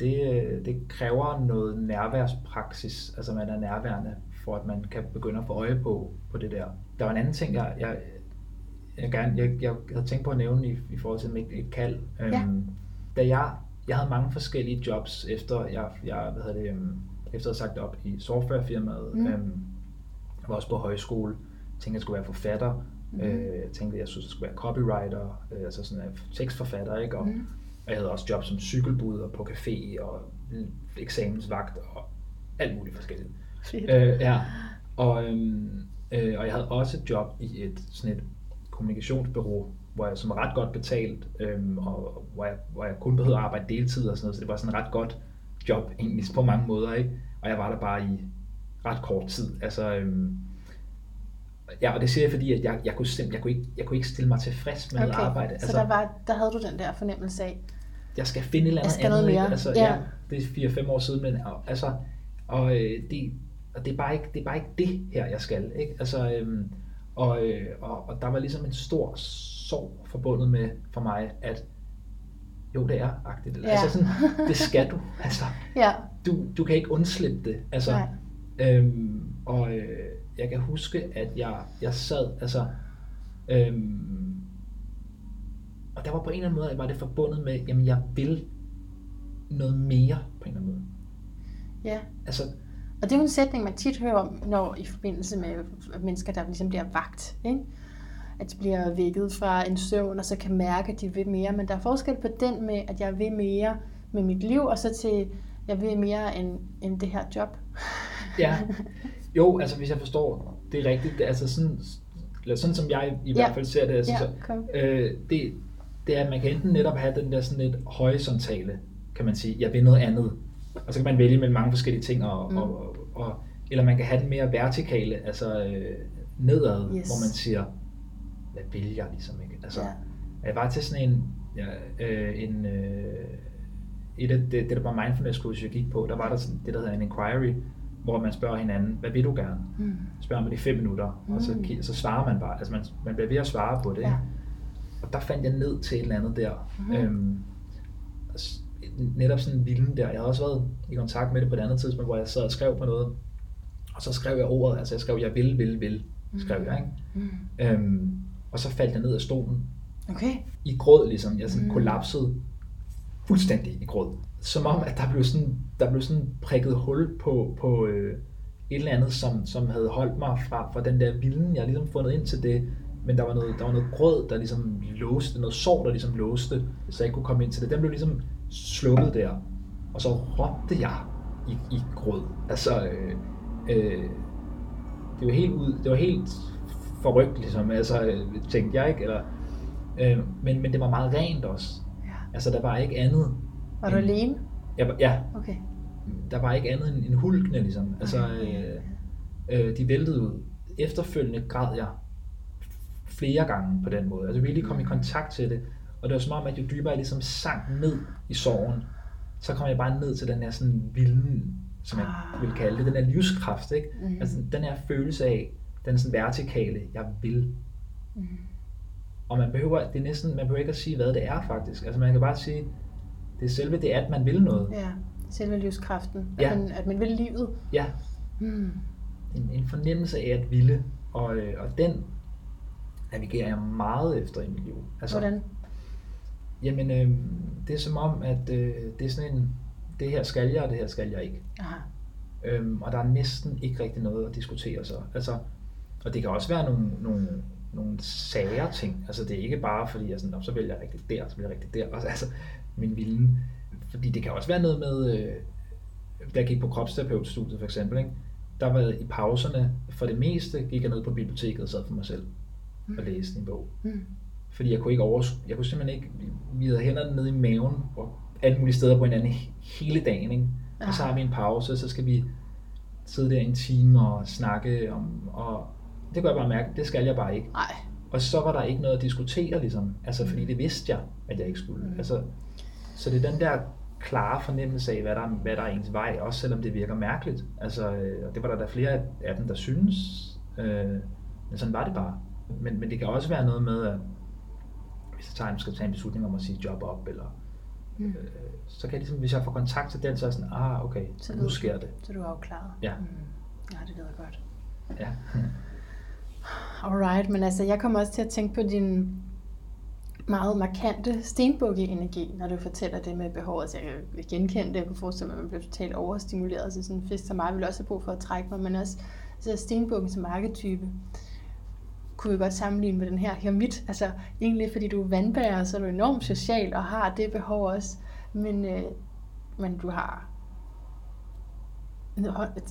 Det, øh, det kræver noget nærværspraksis, altså man er nærværende, for at man kan begynde at få øje på, på det der. Der var en anden ting, jeg, jeg, jeg, gerne, jeg, jeg havde tænkt på at nævne i, i forhold til mit et kald. Ja. Øhm, da jeg, jeg havde mange forskellige jobs, efter jeg, jeg hvad hedder det, øhm, efter at have sagt op i softwarefirmaet. Mm. Øhm, jeg var også på højskole. Jeg tænkte, jeg skulle være forfatter. Mhm. Øh, jeg tænkte, jeg synes, jeg skulle være copywriter, øh, altså sådan en tekstforfatter, ikke? Og, Mhm. og jeg havde også job som cykelbud og på café og eksamensvagt og alt muligt forskelligt. Fedt. Øh, ja. Og, øhm, øh, og jeg havde også et job i et sådan et kommunikationsbureau, hvor jeg som var ret godt betalt, øhm, og hvor jeg, hvor jeg kun behøvede at arbejde deltid og sådan noget, så det var sådan et ret godt job egentlig på mange måder, ikke? Og jeg var der bare i ret kort tid. Altså, øhm, ja, og det siger jeg, fordi at jeg, jeg, kunne simpelthen, jeg, kunne ikke, jeg kunne ikke stille mig tilfreds med okay. noget arbejde. Altså, så der, var, der havde du den der fornemmelse af, jeg skal finde et eller andet andet. ikke? mere. Altså, Ja. ja. det er 4-5 år siden, men og- altså, og, øh, det, og det, er bare ikke, det er bare ikke det her, jeg skal. Ikke? Altså, øhm, og, øh, og, og der var ligesom en stor sorg forbundet med for mig, at jo, det er agtigt. Ja. Altså sådan, (laughs) det skal du. Altså, ja, du, du kan ikke undslippe det. Altså, Nej. øhm, og øh, jeg kan huske, at jeg, jeg sad, altså, øhm, og der var på en eller anden måde, var det forbundet med, jamen jeg vil noget mere på en eller anden måde. ja. Altså, Og det er jo en sætning, man tit hører om, når i forbindelse med mennesker, der ligesom bliver vagt. Ikke? At de bliver vækket fra en søvn, og så kan mærke, at de vil mere. Men der er forskel på den med, at jeg vil mere med mit liv, og så til, jeg vil mere end, end det her job. (laughs) ja, jo, altså hvis jeg forstår det er rigtigt, det, er altså sådan, eller sådan som jeg i Ja. hvert fald ser det, altså, Ja, så, øh, det, det er, at man kan enten netop have den der sådan lidt horisontale, kan man sige, jeg vil noget andet, og så kan man vælge mellem mange forskellige ting, og, Mm. og, og, og, eller man kan have den mere vertikale, altså øh, nedad, yes. hvor man siger, hvad vil jeg ligesom ikke? Altså, Ja. Jeg var til sådan en, ja, øh, en øh, et af det, det der var mindfulness kursus, jeg gik på, der var der sådan, det, der hedder en inquiry, hvor man spørger hinanden, hvad vil du gerne? Mm. Spørger man i fem minutter, og så, Mm. så svarer man bare, altså man, man bliver ved at svare på det. Ja. Og der fandt jeg ned til et eller andet der. Mhm. Øhm, netop sådan en vilden der. Jeg havde også været i kontakt med det på et andet tidspunkt, hvor jeg sad og skrev på noget. Og så skrev jeg ordet, altså jeg skrev, jeg vil, vil, vil, skrev jeg, ikke? Mm. Øhm, og så faldt jeg ned af stolen Okay. i gråd, ligesom. Jeg sådan Mm. kollapsede fuldstændig i gråd. Som om, at der blev sådan, der blev sådan prikket hul på, på øh, et eller andet, som, som havde holdt mig fra, fra den der vilden. Jeg havde ligesom fundet ind til det, men der var noget, der var noget grød, der ligesom låste, noget sår, der ligesom låste, så jeg ikke kunne komme ind til det. Den blev ligesom slukket der, og så råbte jeg i, i gråd. Altså, øh, øh, det var helt ud, det var helt forrygt, ligesom, altså, tænkte jeg ikke, eller, øh, men, men det var meget rent også. Ja. Altså, der var ikke andet. Var du end- alene? Var- ja, Okay. der var ikke andet end, end hulkene, ligesom. Altså, øh, øh, de væltede ud. Efterfølgende græd jeg flere gange på den måde. Altså virkelig kom i kontakt til det. Og det var som om, at jo dybere jeg ligesom sank ned i sorgen, så kom jeg bare ned til den her sådan vilden, som jeg Ah. vil kalde det, den her livskraft, ikke? Mhm. Altså den her følelse af, den sådan vertikale, jeg vil. Mm. Og man behøver, det er næsten, man behøver ikke at sige, hvad det er faktisk. Altså man kan bare sige, det er selve det, at man vil noget. Ja, selve livskraften. At, Ja. man, at man vil livet. Ja, Mm. en, en fornemmelse af at ville, og, øh, og den navigerer jeg meget efter i mit liv. Altså, Hvordan? Jamen, øh, det er som om, at øh, det er sådan en, det her skal jeg, og det her skal jeg ikke. Aha. Øhm, og der er næsten ikke rigtig noget at diskutere så. Altså, og det kan også være nogle, nogle, nogle sager ting. Altså det er ikke bare fordi, jeg sådan, "Nå, så vælger jeg rigtigt der, så vælger jeg rigtigt der. Altså, altså min vilden. Fordi det kan også være noget med, øh, da jeg gik på kropsterapeutstudiet for eksempel, ikke? der var i pauserne, for det meste gik jeg ned på biblioteket og sad for mig selv og læste en bog. Mm. Fordi jeg kunne ikke overskue, jeg kunne simpelthen ikke, vi havde hænderne nede i maven og alle mulige steder på hinanden he- hele dagen. Ikke? Og så har vi en pause, så skal vi sidde der en time og snakke om, og det kunne jeg bare mærke, det skal jeg bare ikke. Nej. Og så var der ikke noget at diskutere, ligesom, altså fordi det vidste jeg, at jeg ikke skulle. Mm. Altså, så det er den der klare fornemmelse af, hvad der, hvad der er ens vej, også selvom det virker mærkeligt. Altså, øh, og det var der, der flere af dem, der synes, Øh, men sådan var det bare. Men, men det kan også være noget med, at hvis jeg tager, skal tage en beslutning om at sige job op, eller mm. øh, så kan jeg ligesom, hvis jeg får kontakt til den, så er jeg sådan, ah, okay, så nu sker det. Så du er afklaret. Ja. Mm. Ja, det lyder godt. Ja. (laughs) Alright, men altså, jeg kommer også til at tænke på din meget markante stenbukke-energi, når du fortæller det med behovet. Altså, jeg kan genkende det, jeg kunne forestille mig, at man bliver totalt overstimuleret. Så sådan en fisk som mig vil også have brug for at trække mig, men også så stenbukken som arketype kunne vi godt sammenligne med den her hermit. Altså egentlig fordi du er vandbærer, så er du enormt social og har det behov også. Men, øh, men du har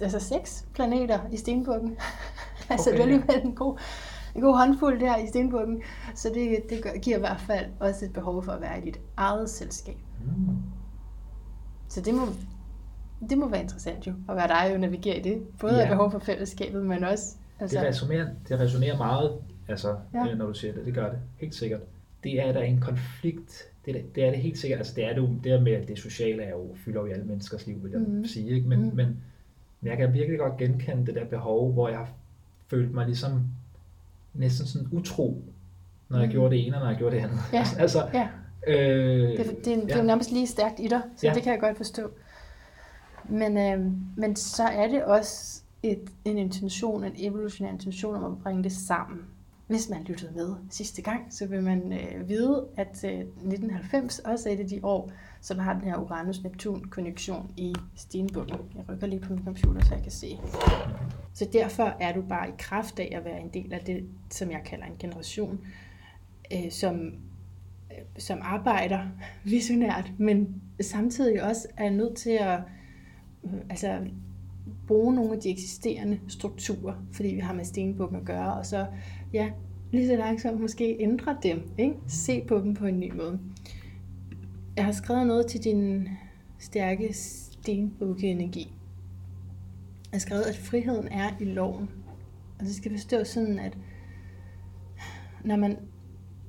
altså seks planeter i stenbukken. (laughs) altså okay. det er alligevel en god, en god håndfuld der i stenbukken. Så det, det gør, giver i hvert fald også et behov for at være i dit eget selskab. Mm. Så det må, det må være interessant jo, at være dig og navigere i det. Både ja. behov for fællesskabet, men også... Altså... Det, resonerer, det resonerer meget, altså, ja. Øh, når du siger det. Det gør det, helt sikkert. Det er der en konflikt det, det er det helt sikkert. Altså, det er det jo, det med, at det sociale er jo, fylder jo i alle menneskers liv, vil jeg mm. sige. Ikke? Men, mm. men, men jeg kan virkelig godt genkende det der behov, hvor jeg har følt mig ligesom næsten sådan utro, når jeg mm. gjorde det ene, og når jeg gjorde det andet. Ja. (laughs) altså, ja. Øh, det, det, det ja. er jo nærmest lige stærkt i dig, så ja. det kan jeg godt forstå. Men, øh, men så er det også et, en intention, en evolutionær intention om at bringe det sammen. Hvis man lyttede med sidste gang, så vil man øh, vide, at øh, 1990 også er et af de år, som har den her Uranus-Neptun-konjunktion i stenbunden. Jeg rykker lige på min computer, så jeg kan se. Så derfor er du bare i kraft af at være en del af det, som jeg kalder en generation, øh, som, øh, som arbejder (laughs) visionært, men samtidig også er nødt til at øh, altså, bruge nogle af de eksisterende strukturer, fordi vi har med stenbukken at gøre, og så ja, lige så langsomt måske ændre dem, ikke? se på dem på en ny måde. Jeg har skrevet noget til din stærke stenbukke-energi. Jeg har skrevet, at friheden er i loven. Og det skal forstås sådan, at når man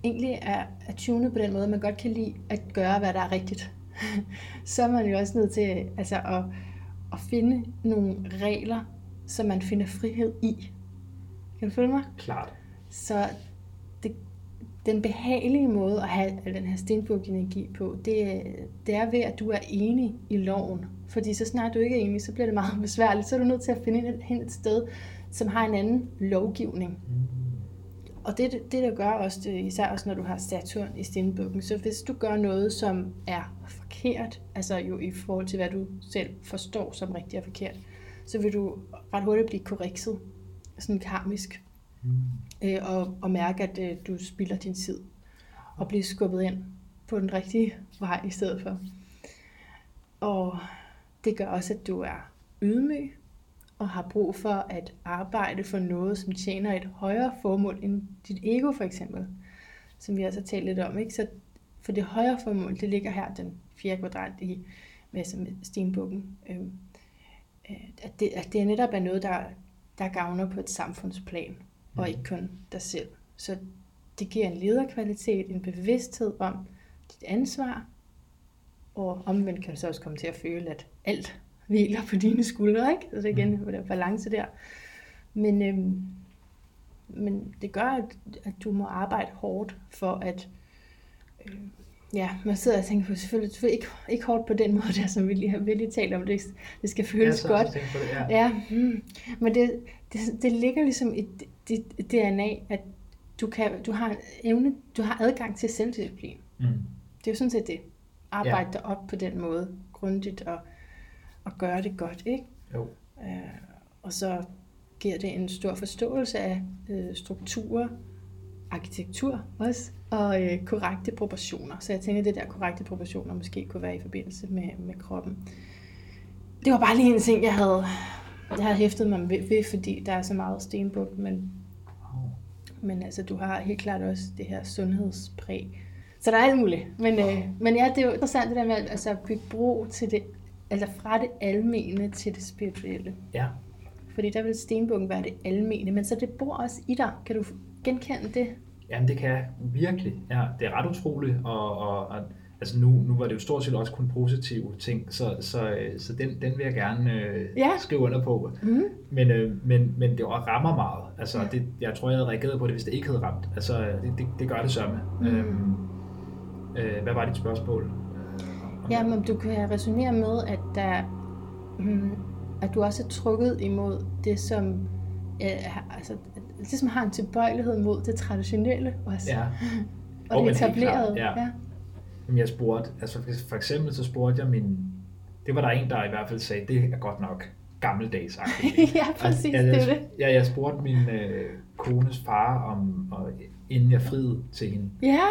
egentlig er, er tunet på den måde, man godt kan lide at gøre, hvad der er rigtigt, (laughs) så er man jo også nødt til altså, at, at finde nogle regler, som man finder frihed i. Kan du følge mig? Klart. Så det, den behagelige måde at have den her stenbuk-energi på, det, det er ved, at du er enig i loven. Fordi så snart du ikke er enig, så bliver det meget (laughs) besværligt. Så er du nødt til at finde hen et sted, som har en anden lovgivning. Og det, det der gør også, det, især også når du har Saturn i stenbukken, så hvis du gør noget, som er forkert, altså jo i forhold til, hvad du selv forstår som rigtigt og forkert, så vil du ret hurtigt blive korrekset, sådan karmisk mm øh, og, og mærke, at øh, du spilder din tid og bliver skubbet ind på den rigtige vej i stedet for. Og det gør også, at du er ydmyg og har brug for at arbejde for noget, som tjener et højere formål end dit ego for eksempel, som vi også har talt lidt om. Ikke? Så for det højere formål, det ligger her, den fjerde kvadrant i med, stenbukken. Øhm, øh, at, det, at det netop er noget, der, der gavner på et samfundsplan og ikke kun dig selv. Så det giver en lederkvalitet, en bevidsthed om dit ansvar, og omvendt kan du så også komme til at føle, at alt hviler på dine skuldre, ikke? Altså igen, mm. der balance der. Men, øhm, men det gør, at, at du må arbejde hårdt for at, øh, ja, man sidder og tænker på, selvfølgelig, selvfølgelig ikke, ikke hårdt på den (laughs) måde der, som vi lige har virkelig talt om, det, det skal føles ja, godt. Det, ja. ja mm, men det, det, det ligger ligesom i dit DNA, at du, kan, du har evne, du har adgang til selvdisciplin. Mm. Det er jo sådan set det. Arbejde ja. dig op på den måde, grundigt og, og gøre det godt, ikke? Jo. Øh, og så giver det en stor forståelse af øh, strukturer, arkitektur også, og øh, korrekte proportioner. Så jeg tænker, at det der korrekte proportioner måske kunne være i forbindelse med, med kroppen. Det var bare lige en ting, jeg havde, jeg havde hæftet mig ved, ved, fordi der er så meget stenbuk, men, men altså, du har helt klart også det her sundhedspræg. Så der er alt muligt. Men, øh, men ja, det er jo interessant det der med at altså, bygge bro til det, altså fra det almene til det spirituelle. Ja. Fordi der vil stenbukken være det almene, men så det bor også i dig. Kan du genkende det? Jamen det kan jeg virkelig. Ja, det er ret utroligt, og, og, og altså nu, nu var det jo stort set også kun positive ting, så, så, øh, så den, den vil jeg gerne øh, Ja. skrive under på. Mm. Men, øh, men, men det var- rammer meget. Altså, Ja. det, jeg tror, jeg havde reageret på det, hvis det ikke havde ramt. Altså, det, det, det gør det sørme. Mm. Øhm, øh, hvad var dit spørgsmål? Øh, Ja, men du kan resonere med, at, der, mm, at du også er trukket imod det, som, øh, altså, det, som har en tilbøjelighed mod det traditionelle også, Ja. (laughs) og men det etablerede. ja. ja. Jamen, jeg spurgte, altså for- eksempel så spurgte jeg min, det var der en, der i hvert fald sagde, det er godt nok gammeldags (laughs) ja, præcis, jeg, det er jeg, det. Ja, jeg spurgte min øh, kones far, om, og, inden jeg friede til hende. Ja,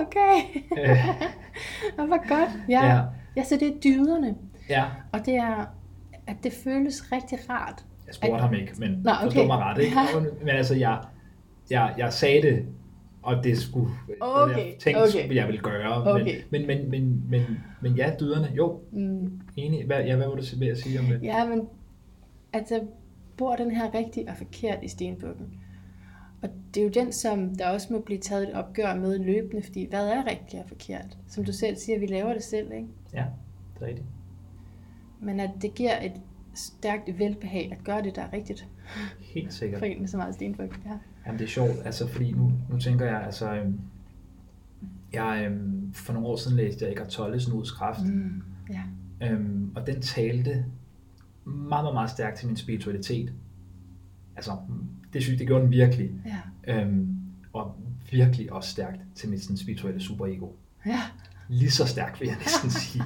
okay. Øh, (laughs) Og hvor godt. Ja. ja, ja. så det er dyderne. ja, Og det er, at det føles rigtig rart. jeg spurgte ham ikke, men Nå, forstå okay. mig ret, ikke? Ja. Men altså, jeg, jeg, jeg sagde det, og det skulle, Okay, jeg tænkte, okay. jeg ville gøre. Okay. Men, men, men, men, men, men ja, dyderne, jo, Mm. enig. Hvad, ja, hvad var du ved at sige om det? Ja, men altså, bor den her rigtig og forkert i stenbukken? Og det er jo den, som der også må blive taget et opgør med løbende, fordi hvad er rigtigt og forkert? Som du selv siger, vi laver det selv, ikke? Ja, det er rigtigt. Men at det giver et stærkt velbehag at gøre det, der er rigtigt Helt sikkert. for en med så meget stenbuk. Ja. Jamen, det er sjovt, altså, fordi nu, nu tænker jeg, altså, øhm, jeg, øhm, for nogle år siden læste jeg Eckhart Tolles Nuets Kraft, Mm. ja. øhm, og den talte meget, meget, meget stærkt til min spiritualitet. Altså, det synes det gjorde den virkelig, Ja. øhm, og virkelig også stærkt til mit sådan, spirituelle superego. Ja. Lige så stærkt, vil jeg næsten (laughs) sige.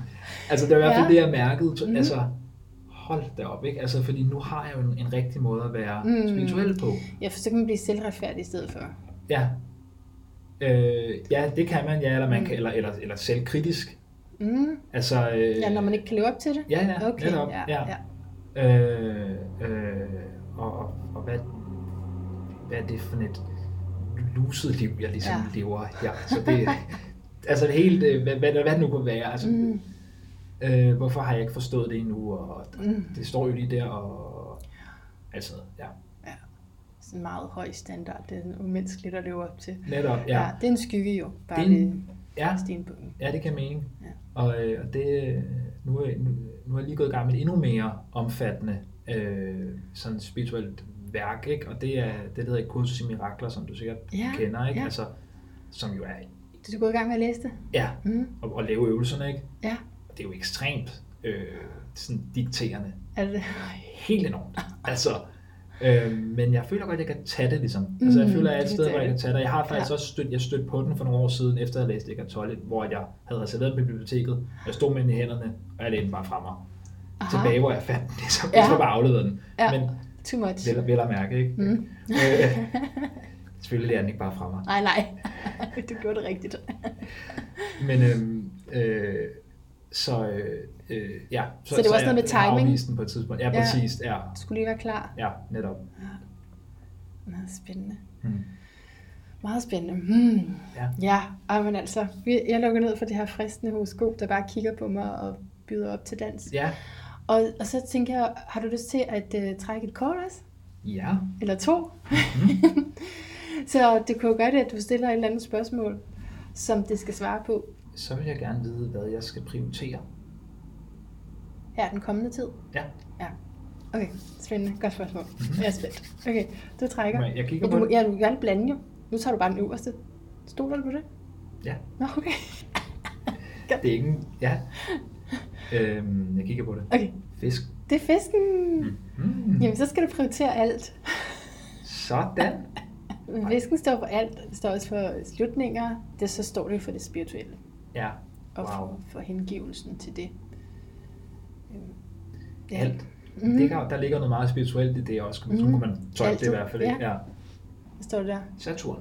Altså, det var i hvert fald Ja. det, jeg mærkede. Mhm. Altså, hold da op, ikke? Altså, fordi nu har jeg jo en, en rigtig måde at være Mm. spirituel på. ja, for så kan man blive selvretfærdig i stedet for. Ja. Øh, ja, det kan man, ja, eller, man Mm. kan, eller, eller, eller selvkritisk. Mm. Altså, øh, Ja, når man ikke kan leve op til det? Ja, ja, Okay, netop. ja, ja. ja. Øh, øh, og, og, og hvad, hvad er det for et luset liv, jeg ligesom Ja. ja. lever her? Så det, (laughs) altså det helt, øh, hvad, hvad, hvad det nu kunne være. Altså, Mm. Øh, hvorfor har jeg ikke forstået det endnu? Og Mm. det står jo lige der, og altså, ja, Sådan en meget høj standard. Det er umenneskeligt at leve op til. netop, Ja, ja. det er en skygge jo. Bare Det er det Ja, ved stenbukken. Ja, det giver mening. Ja. Og, øh, og det, nu, er, nu, nu er jeg lige gået i gang med et endnu mere omfattende øh, sådan spirituelt værk, ikke? og det er det, der hedder et kursus i mirakler, som du sikkert Ja, kender, ikke? ja. Altså, som jo er, Så du gået i gang med at læse det? ja, Mm. og, og lave øvelserne, ikke? Ja. Det er jo ekstremt øh, sådan dikterende. Er det? Helt enormt. Altså, øh, men jeg føler godt, at jeg kan tage det, ligesom. Altså, jeg Mm, føler, at jeg er et sted, hvor jeg kan tage det. Jeg har faktisk Ja. også stødt, jeg stødt på den for nogle år siden, efter jeg læste Eckhart Tolle, hvor jeg havde reserveret den biblioteket. Jeg stod med den i hænderne, og jeg lagde den bare fra mig. Aha. Tilbage, hvor jeg fandt den, ligesom. Ja. Jeg skulle bare aflevere den. Ja. Men Too much. vel, vel at mærke, ikke? Mm. Øh, (laughs) selvfølgelig lader den ikke bare fra mig. Nej, nej. (laughs) du gjorde det rigtigt. Men øhm, øh, så, øh, øh, ja. Så det var også noget med timing? afvist den på et tidspunkt. Ja, Ja. præcis. Ja, Du skulle lige være klar. ja netop. Meget spændende. Hmm. Meget spændende. Hmm. Ja. Ja, ej, men altså, jeg lukker ned for det her fristende horoskop, der bare kigger på mig og byder op til dans. Ja. Og, og så tænker jeg, har du lyst til at uh, trække et kort også? Ja. Eller to? Mhm. (laughs) så det kunne jo gøre det, at du stiller et eller andet spørgsmål, som det skal svare på Så vil jeg gerne vide, hvad jeg skal prioritere. her den kommende tid. Ja. Ja. Okay, spændende. Godt spørgsmål. Jeg er spændt. Okay, du trækker. Men jeg kigger Ja, på du, det. ja, du kan gerne blande jo. Nu tager du bare den øverste. Stoler du på det? Ja. Nå, okay. (laughs) Det er ikke en... Ja. Øhm, jeg kigger på det. Okay, Fisk. det er fisken. Mm. Jamen, så skal du prioritere alt. Sådan. (laughs) Fisken står for alt. Det står også for slutninger. Det, så står det for det spirituelle. Ja. Og Wow. for, for hengivelsen til det. Øhm, ja. Alt. Mhm. Det kan, der ligger noget meget spirituelt i det også. Så Mhm. kunne man tolke det i hvert fald. Ja. Ja. Hvad står der? Saturn.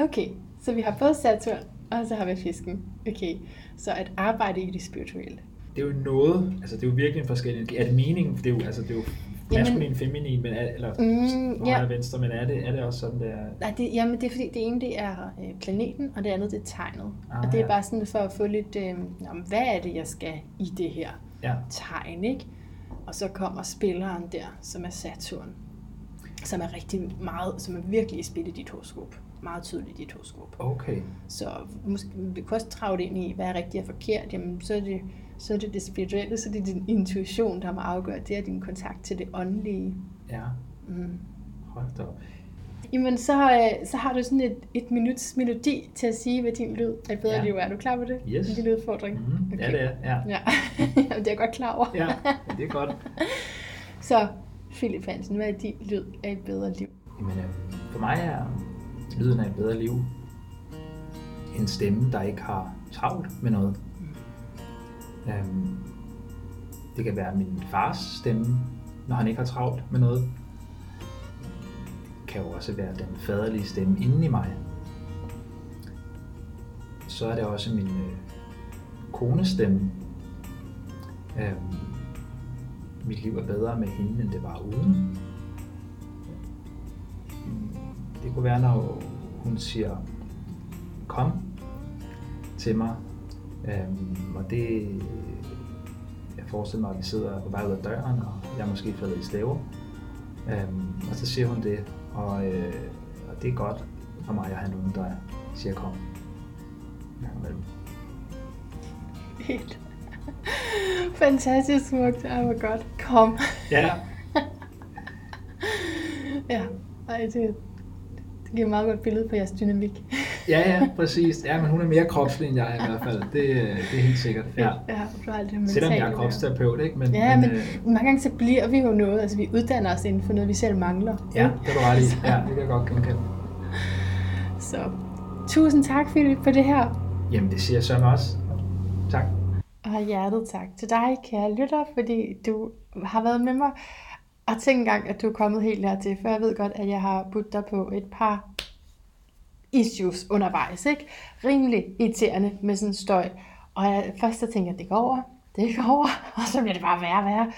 Okay, så vi har både Saturn, og så har vi fisken. Okay, så at arbejde i det spirituelle. Det er jo noget, altså det er jo virkelig en energi. Er det meningen? Det er jo, altså det er jo maskulin, feminin, men er, eller Mm, højre ja. venstre, men er det, er det også sådan, det er? Nej, det, jamen det er fordi, det ene det er øh, planeten, og det andet det er tegnet. Ah, og det er ja. bare sådan for at få lidt, øh, nå, men hvad er det, jeg skal i det her Ja. tegn, ikke? Og så kommer spilleren der, som er Saturn. som er rigtig meget, som er virkelig spillet i dit horoskop. Meget tydeligt i dit horoskop. Okay. Så måske, vi kan også travle ind i, hvad er rigtigt og forkert, jamen så er det så er det, det spirituelle, så er det din intuition, der må afgøre. Det er din kontakt til det åndelige. Ja. Mm. Hold da op. Jamen, så, øh, så har du sådan et, et minuts melodi til at sige, hvad din lyd af bedre Ja. liv er. Er du klar på det? Yes. En lille udfordring. Mm-hmm. Okay. Ja, det er. Ja. Ja, (laughs) Jamen, det er jeg godt klar over. ja, det er godt. (laughs) Så, Philip Hansen, hvad er din lyd af et bedre liv? Jamen, øh, for mig er lyden af et bedre liv en stemme, der ikke har travlt med noget. Øhm, det kan være min fars stemme, når han ikke har travlt med noget. Det kan jo også være den faderlige stemme inden i mig. Så er det også min øh, kones stemme. Øhm, mit liv er bedre med hende, end det var uden. Det kunne være, når hun siger, kom til mig. Øhm, og det, jeg forestiller mig, at vi sidder på vej ud af døren, og jeg er måske faldet i staver. Øhm, og så siger hun det, og, øh, og det er godt for mig at have nogen, der siger kom. Imellem. Helt. Fantastisk smukt. Ej, hvor godt. Kom. Ja, Ja, Ej, det, det giver et meget godt billede på jeres dynamik. Ja, ja, præcis. Ja, men hun er mere kropslig end jeg i hvert fald. Det, øh, det er helt sikkert. Ja. ja du har det Selvom jeg er kropsterapeut, ikke? Men, Ja, men øh, mange gange så bliver vi jo noget, altså vi uddanner os inden for noget, vi selv mangler. ja, ikke? det er du ret i. (laughs) Ja, det kan jeg godt genkende. Så tusind tak, Philip, for det her. Jamen, det siger jeg så også. Tak. Og hjertet tak til dig, kære lytter, fordi du har været med mig. Og tænk engang, at du er kommet helt hertil, for jeg ved godt, at jeg har budt dig på et par issues undervejs, ikke? Rimelig irriterende med sådan støj. Og jeg, først så tænkte jeg, det går over, det går over, (laughs) og så bliver det bare værre og værre.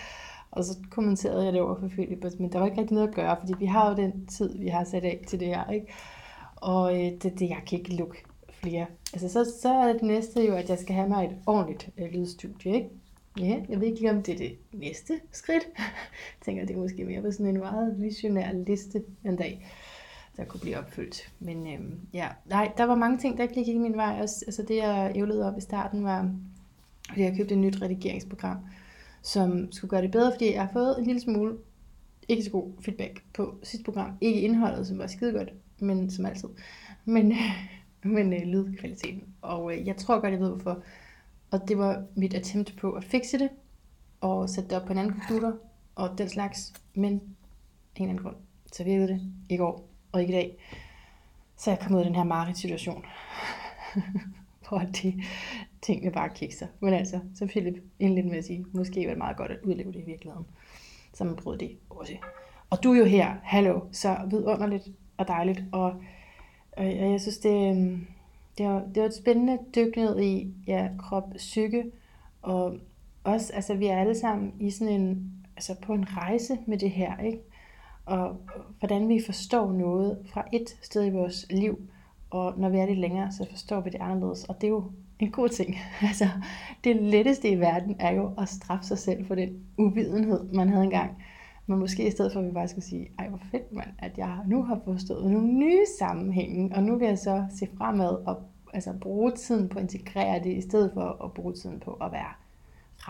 Og så kommenterede jeg det over for Philip, men der var ikke rigtig noget at gøre, fordi vi har jo den tid, vi har sat af til det her, ikke? Og øh, det, det, jeg kan ikke lukke flere. Altså, så, så er det næste jo, at jeg skal have mig et ordentligt øh, lydstudie, ikke? Ja, jeg ved ikke lige, om det er det næste skridt. Jeg (laughs) tænker, det er måske mere på sådan en meget visionær liste en dag, der kunne blive opfyldt. Men øhm, ja, nej, der var mange ting, der ikke gik min vej. Også, altså det, jeg ævlede op i starten, var, fordi jeg købte et nyt redigeringsprogram, som skulle gøre det bedre, fordi jeg har fået en lille smule ikke så god feedback på sidste program. Ikke indholdet, som var skide godt, men som altid. Men, øh, men øh, lydkvaliteten. Og øh, jeg tror godt, jeg ved hvorfor. Og det var mit attempt på at fikse det, og sætte det op på en anden computer, og den slags. Men af en eller anden grund, så virkede det i går, og ikke i dag. Så jeg kom ud af den her Marit-situation, (laughs) hvor de tingene bare kikser. Men altså, så Philip indledte med at sige, måske var det meget godt at udleve det i virkeligheden. Så man prøvede det også. Og du er jo her, hallo, så vidunderligt og dejligt. Og, og jeg synes, det, øhm, det, var, det var et spændende dyk ned i ja, krop, psyke, og også, altså vi er alle sammen i sådan en, altså på en rejse med det her, ikke? Og hvordan vi forstår noget fra et sted i vores liv, og når vi er lidt længere, så forstår vi det anderledes, og det er jo en god ting. (laughs) Altså, det letteste i verden er jo at straffe sig selv for den uvidenhed, man havde engang. Men måske i stedet for, at vi bare skulle sige, ej hvor fedt mand, at jeg nu har forstået nogle nye sammenhænge, og nu vil jeg så se fremad og altså, bruge tiden på at integrere det, i stedet for at bruge tiden på at være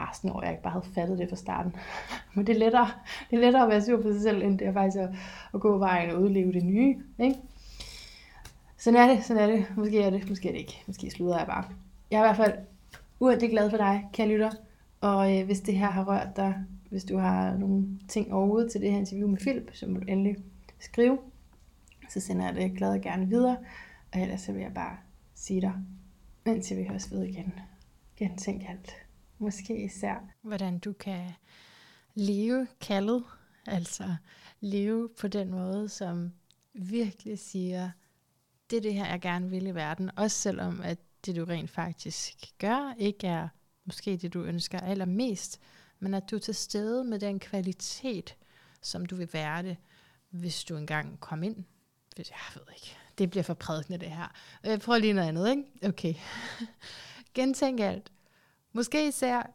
rasende over, at jeg ikke bare havde fattet det fra starten. (laughs) Men det er lettere, det er lettere at være sur på sig selv, end det er faktisk at, at gå vejen og udleve det nye. Ikke? Sådan er det, sådan er det. Måske er det, måske er det ikke. Måske slutter jeg bare. Jeg er i hvert fald uendelig glad for dig, kære lytter. Og øh, hvis det her har rørt dig, hvis du har nogle ting overhovedet til det her interview med Philip, så må du endelig skrive. Så sender jeg det glad og gerne videre. Og ellers så vil jeg bare sige dig, indtil vi høres ved igen. Gentænk alt. Måske især, hvordan du kan leve kaldet. Altså leve på den måde, som virkelig siger, det er det her, jeg gerne vil i verden. Også selvom, at det du rent faktisk gør, ikke er måske det, du ønsker allermest, men at du er til stede med den kvalitet, som du vil være det, hvis du engang kom ind. Jeg ved ikke. Det bliver for prædikende, det her. Øh, jeg prøver lige noget andet, ikke? Okay. (laughs) Gentænk alt. Måske især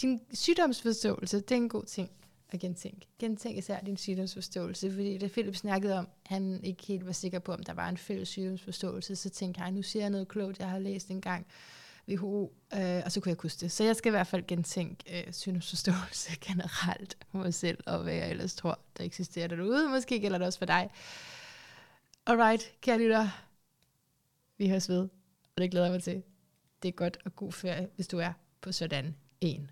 din sygdomsforståelse, det er en god ting. at gentænke. Gentænk især din sygdomsforståelse, fordi da Philip snakkede om, han ikke helt var sikker på, om der var en fælles sygdomsforståelse, så tænkte jeg, nu siger jeg noget klogt, jeg har læst en gang WHO, øh, og så kunne jeg huske det. Så jeg skal i hvert fald gentænke øh, sygdomsforståelse (laughs) generelt for mig selv, og hvad jeg ellers tror, der eksisterer derude. Måske gælder det også for dig. Alright, kære lytter, vi høres ved, og det glæder jeg mig til. Det er godt og god ferie, hvis du er på sådan en.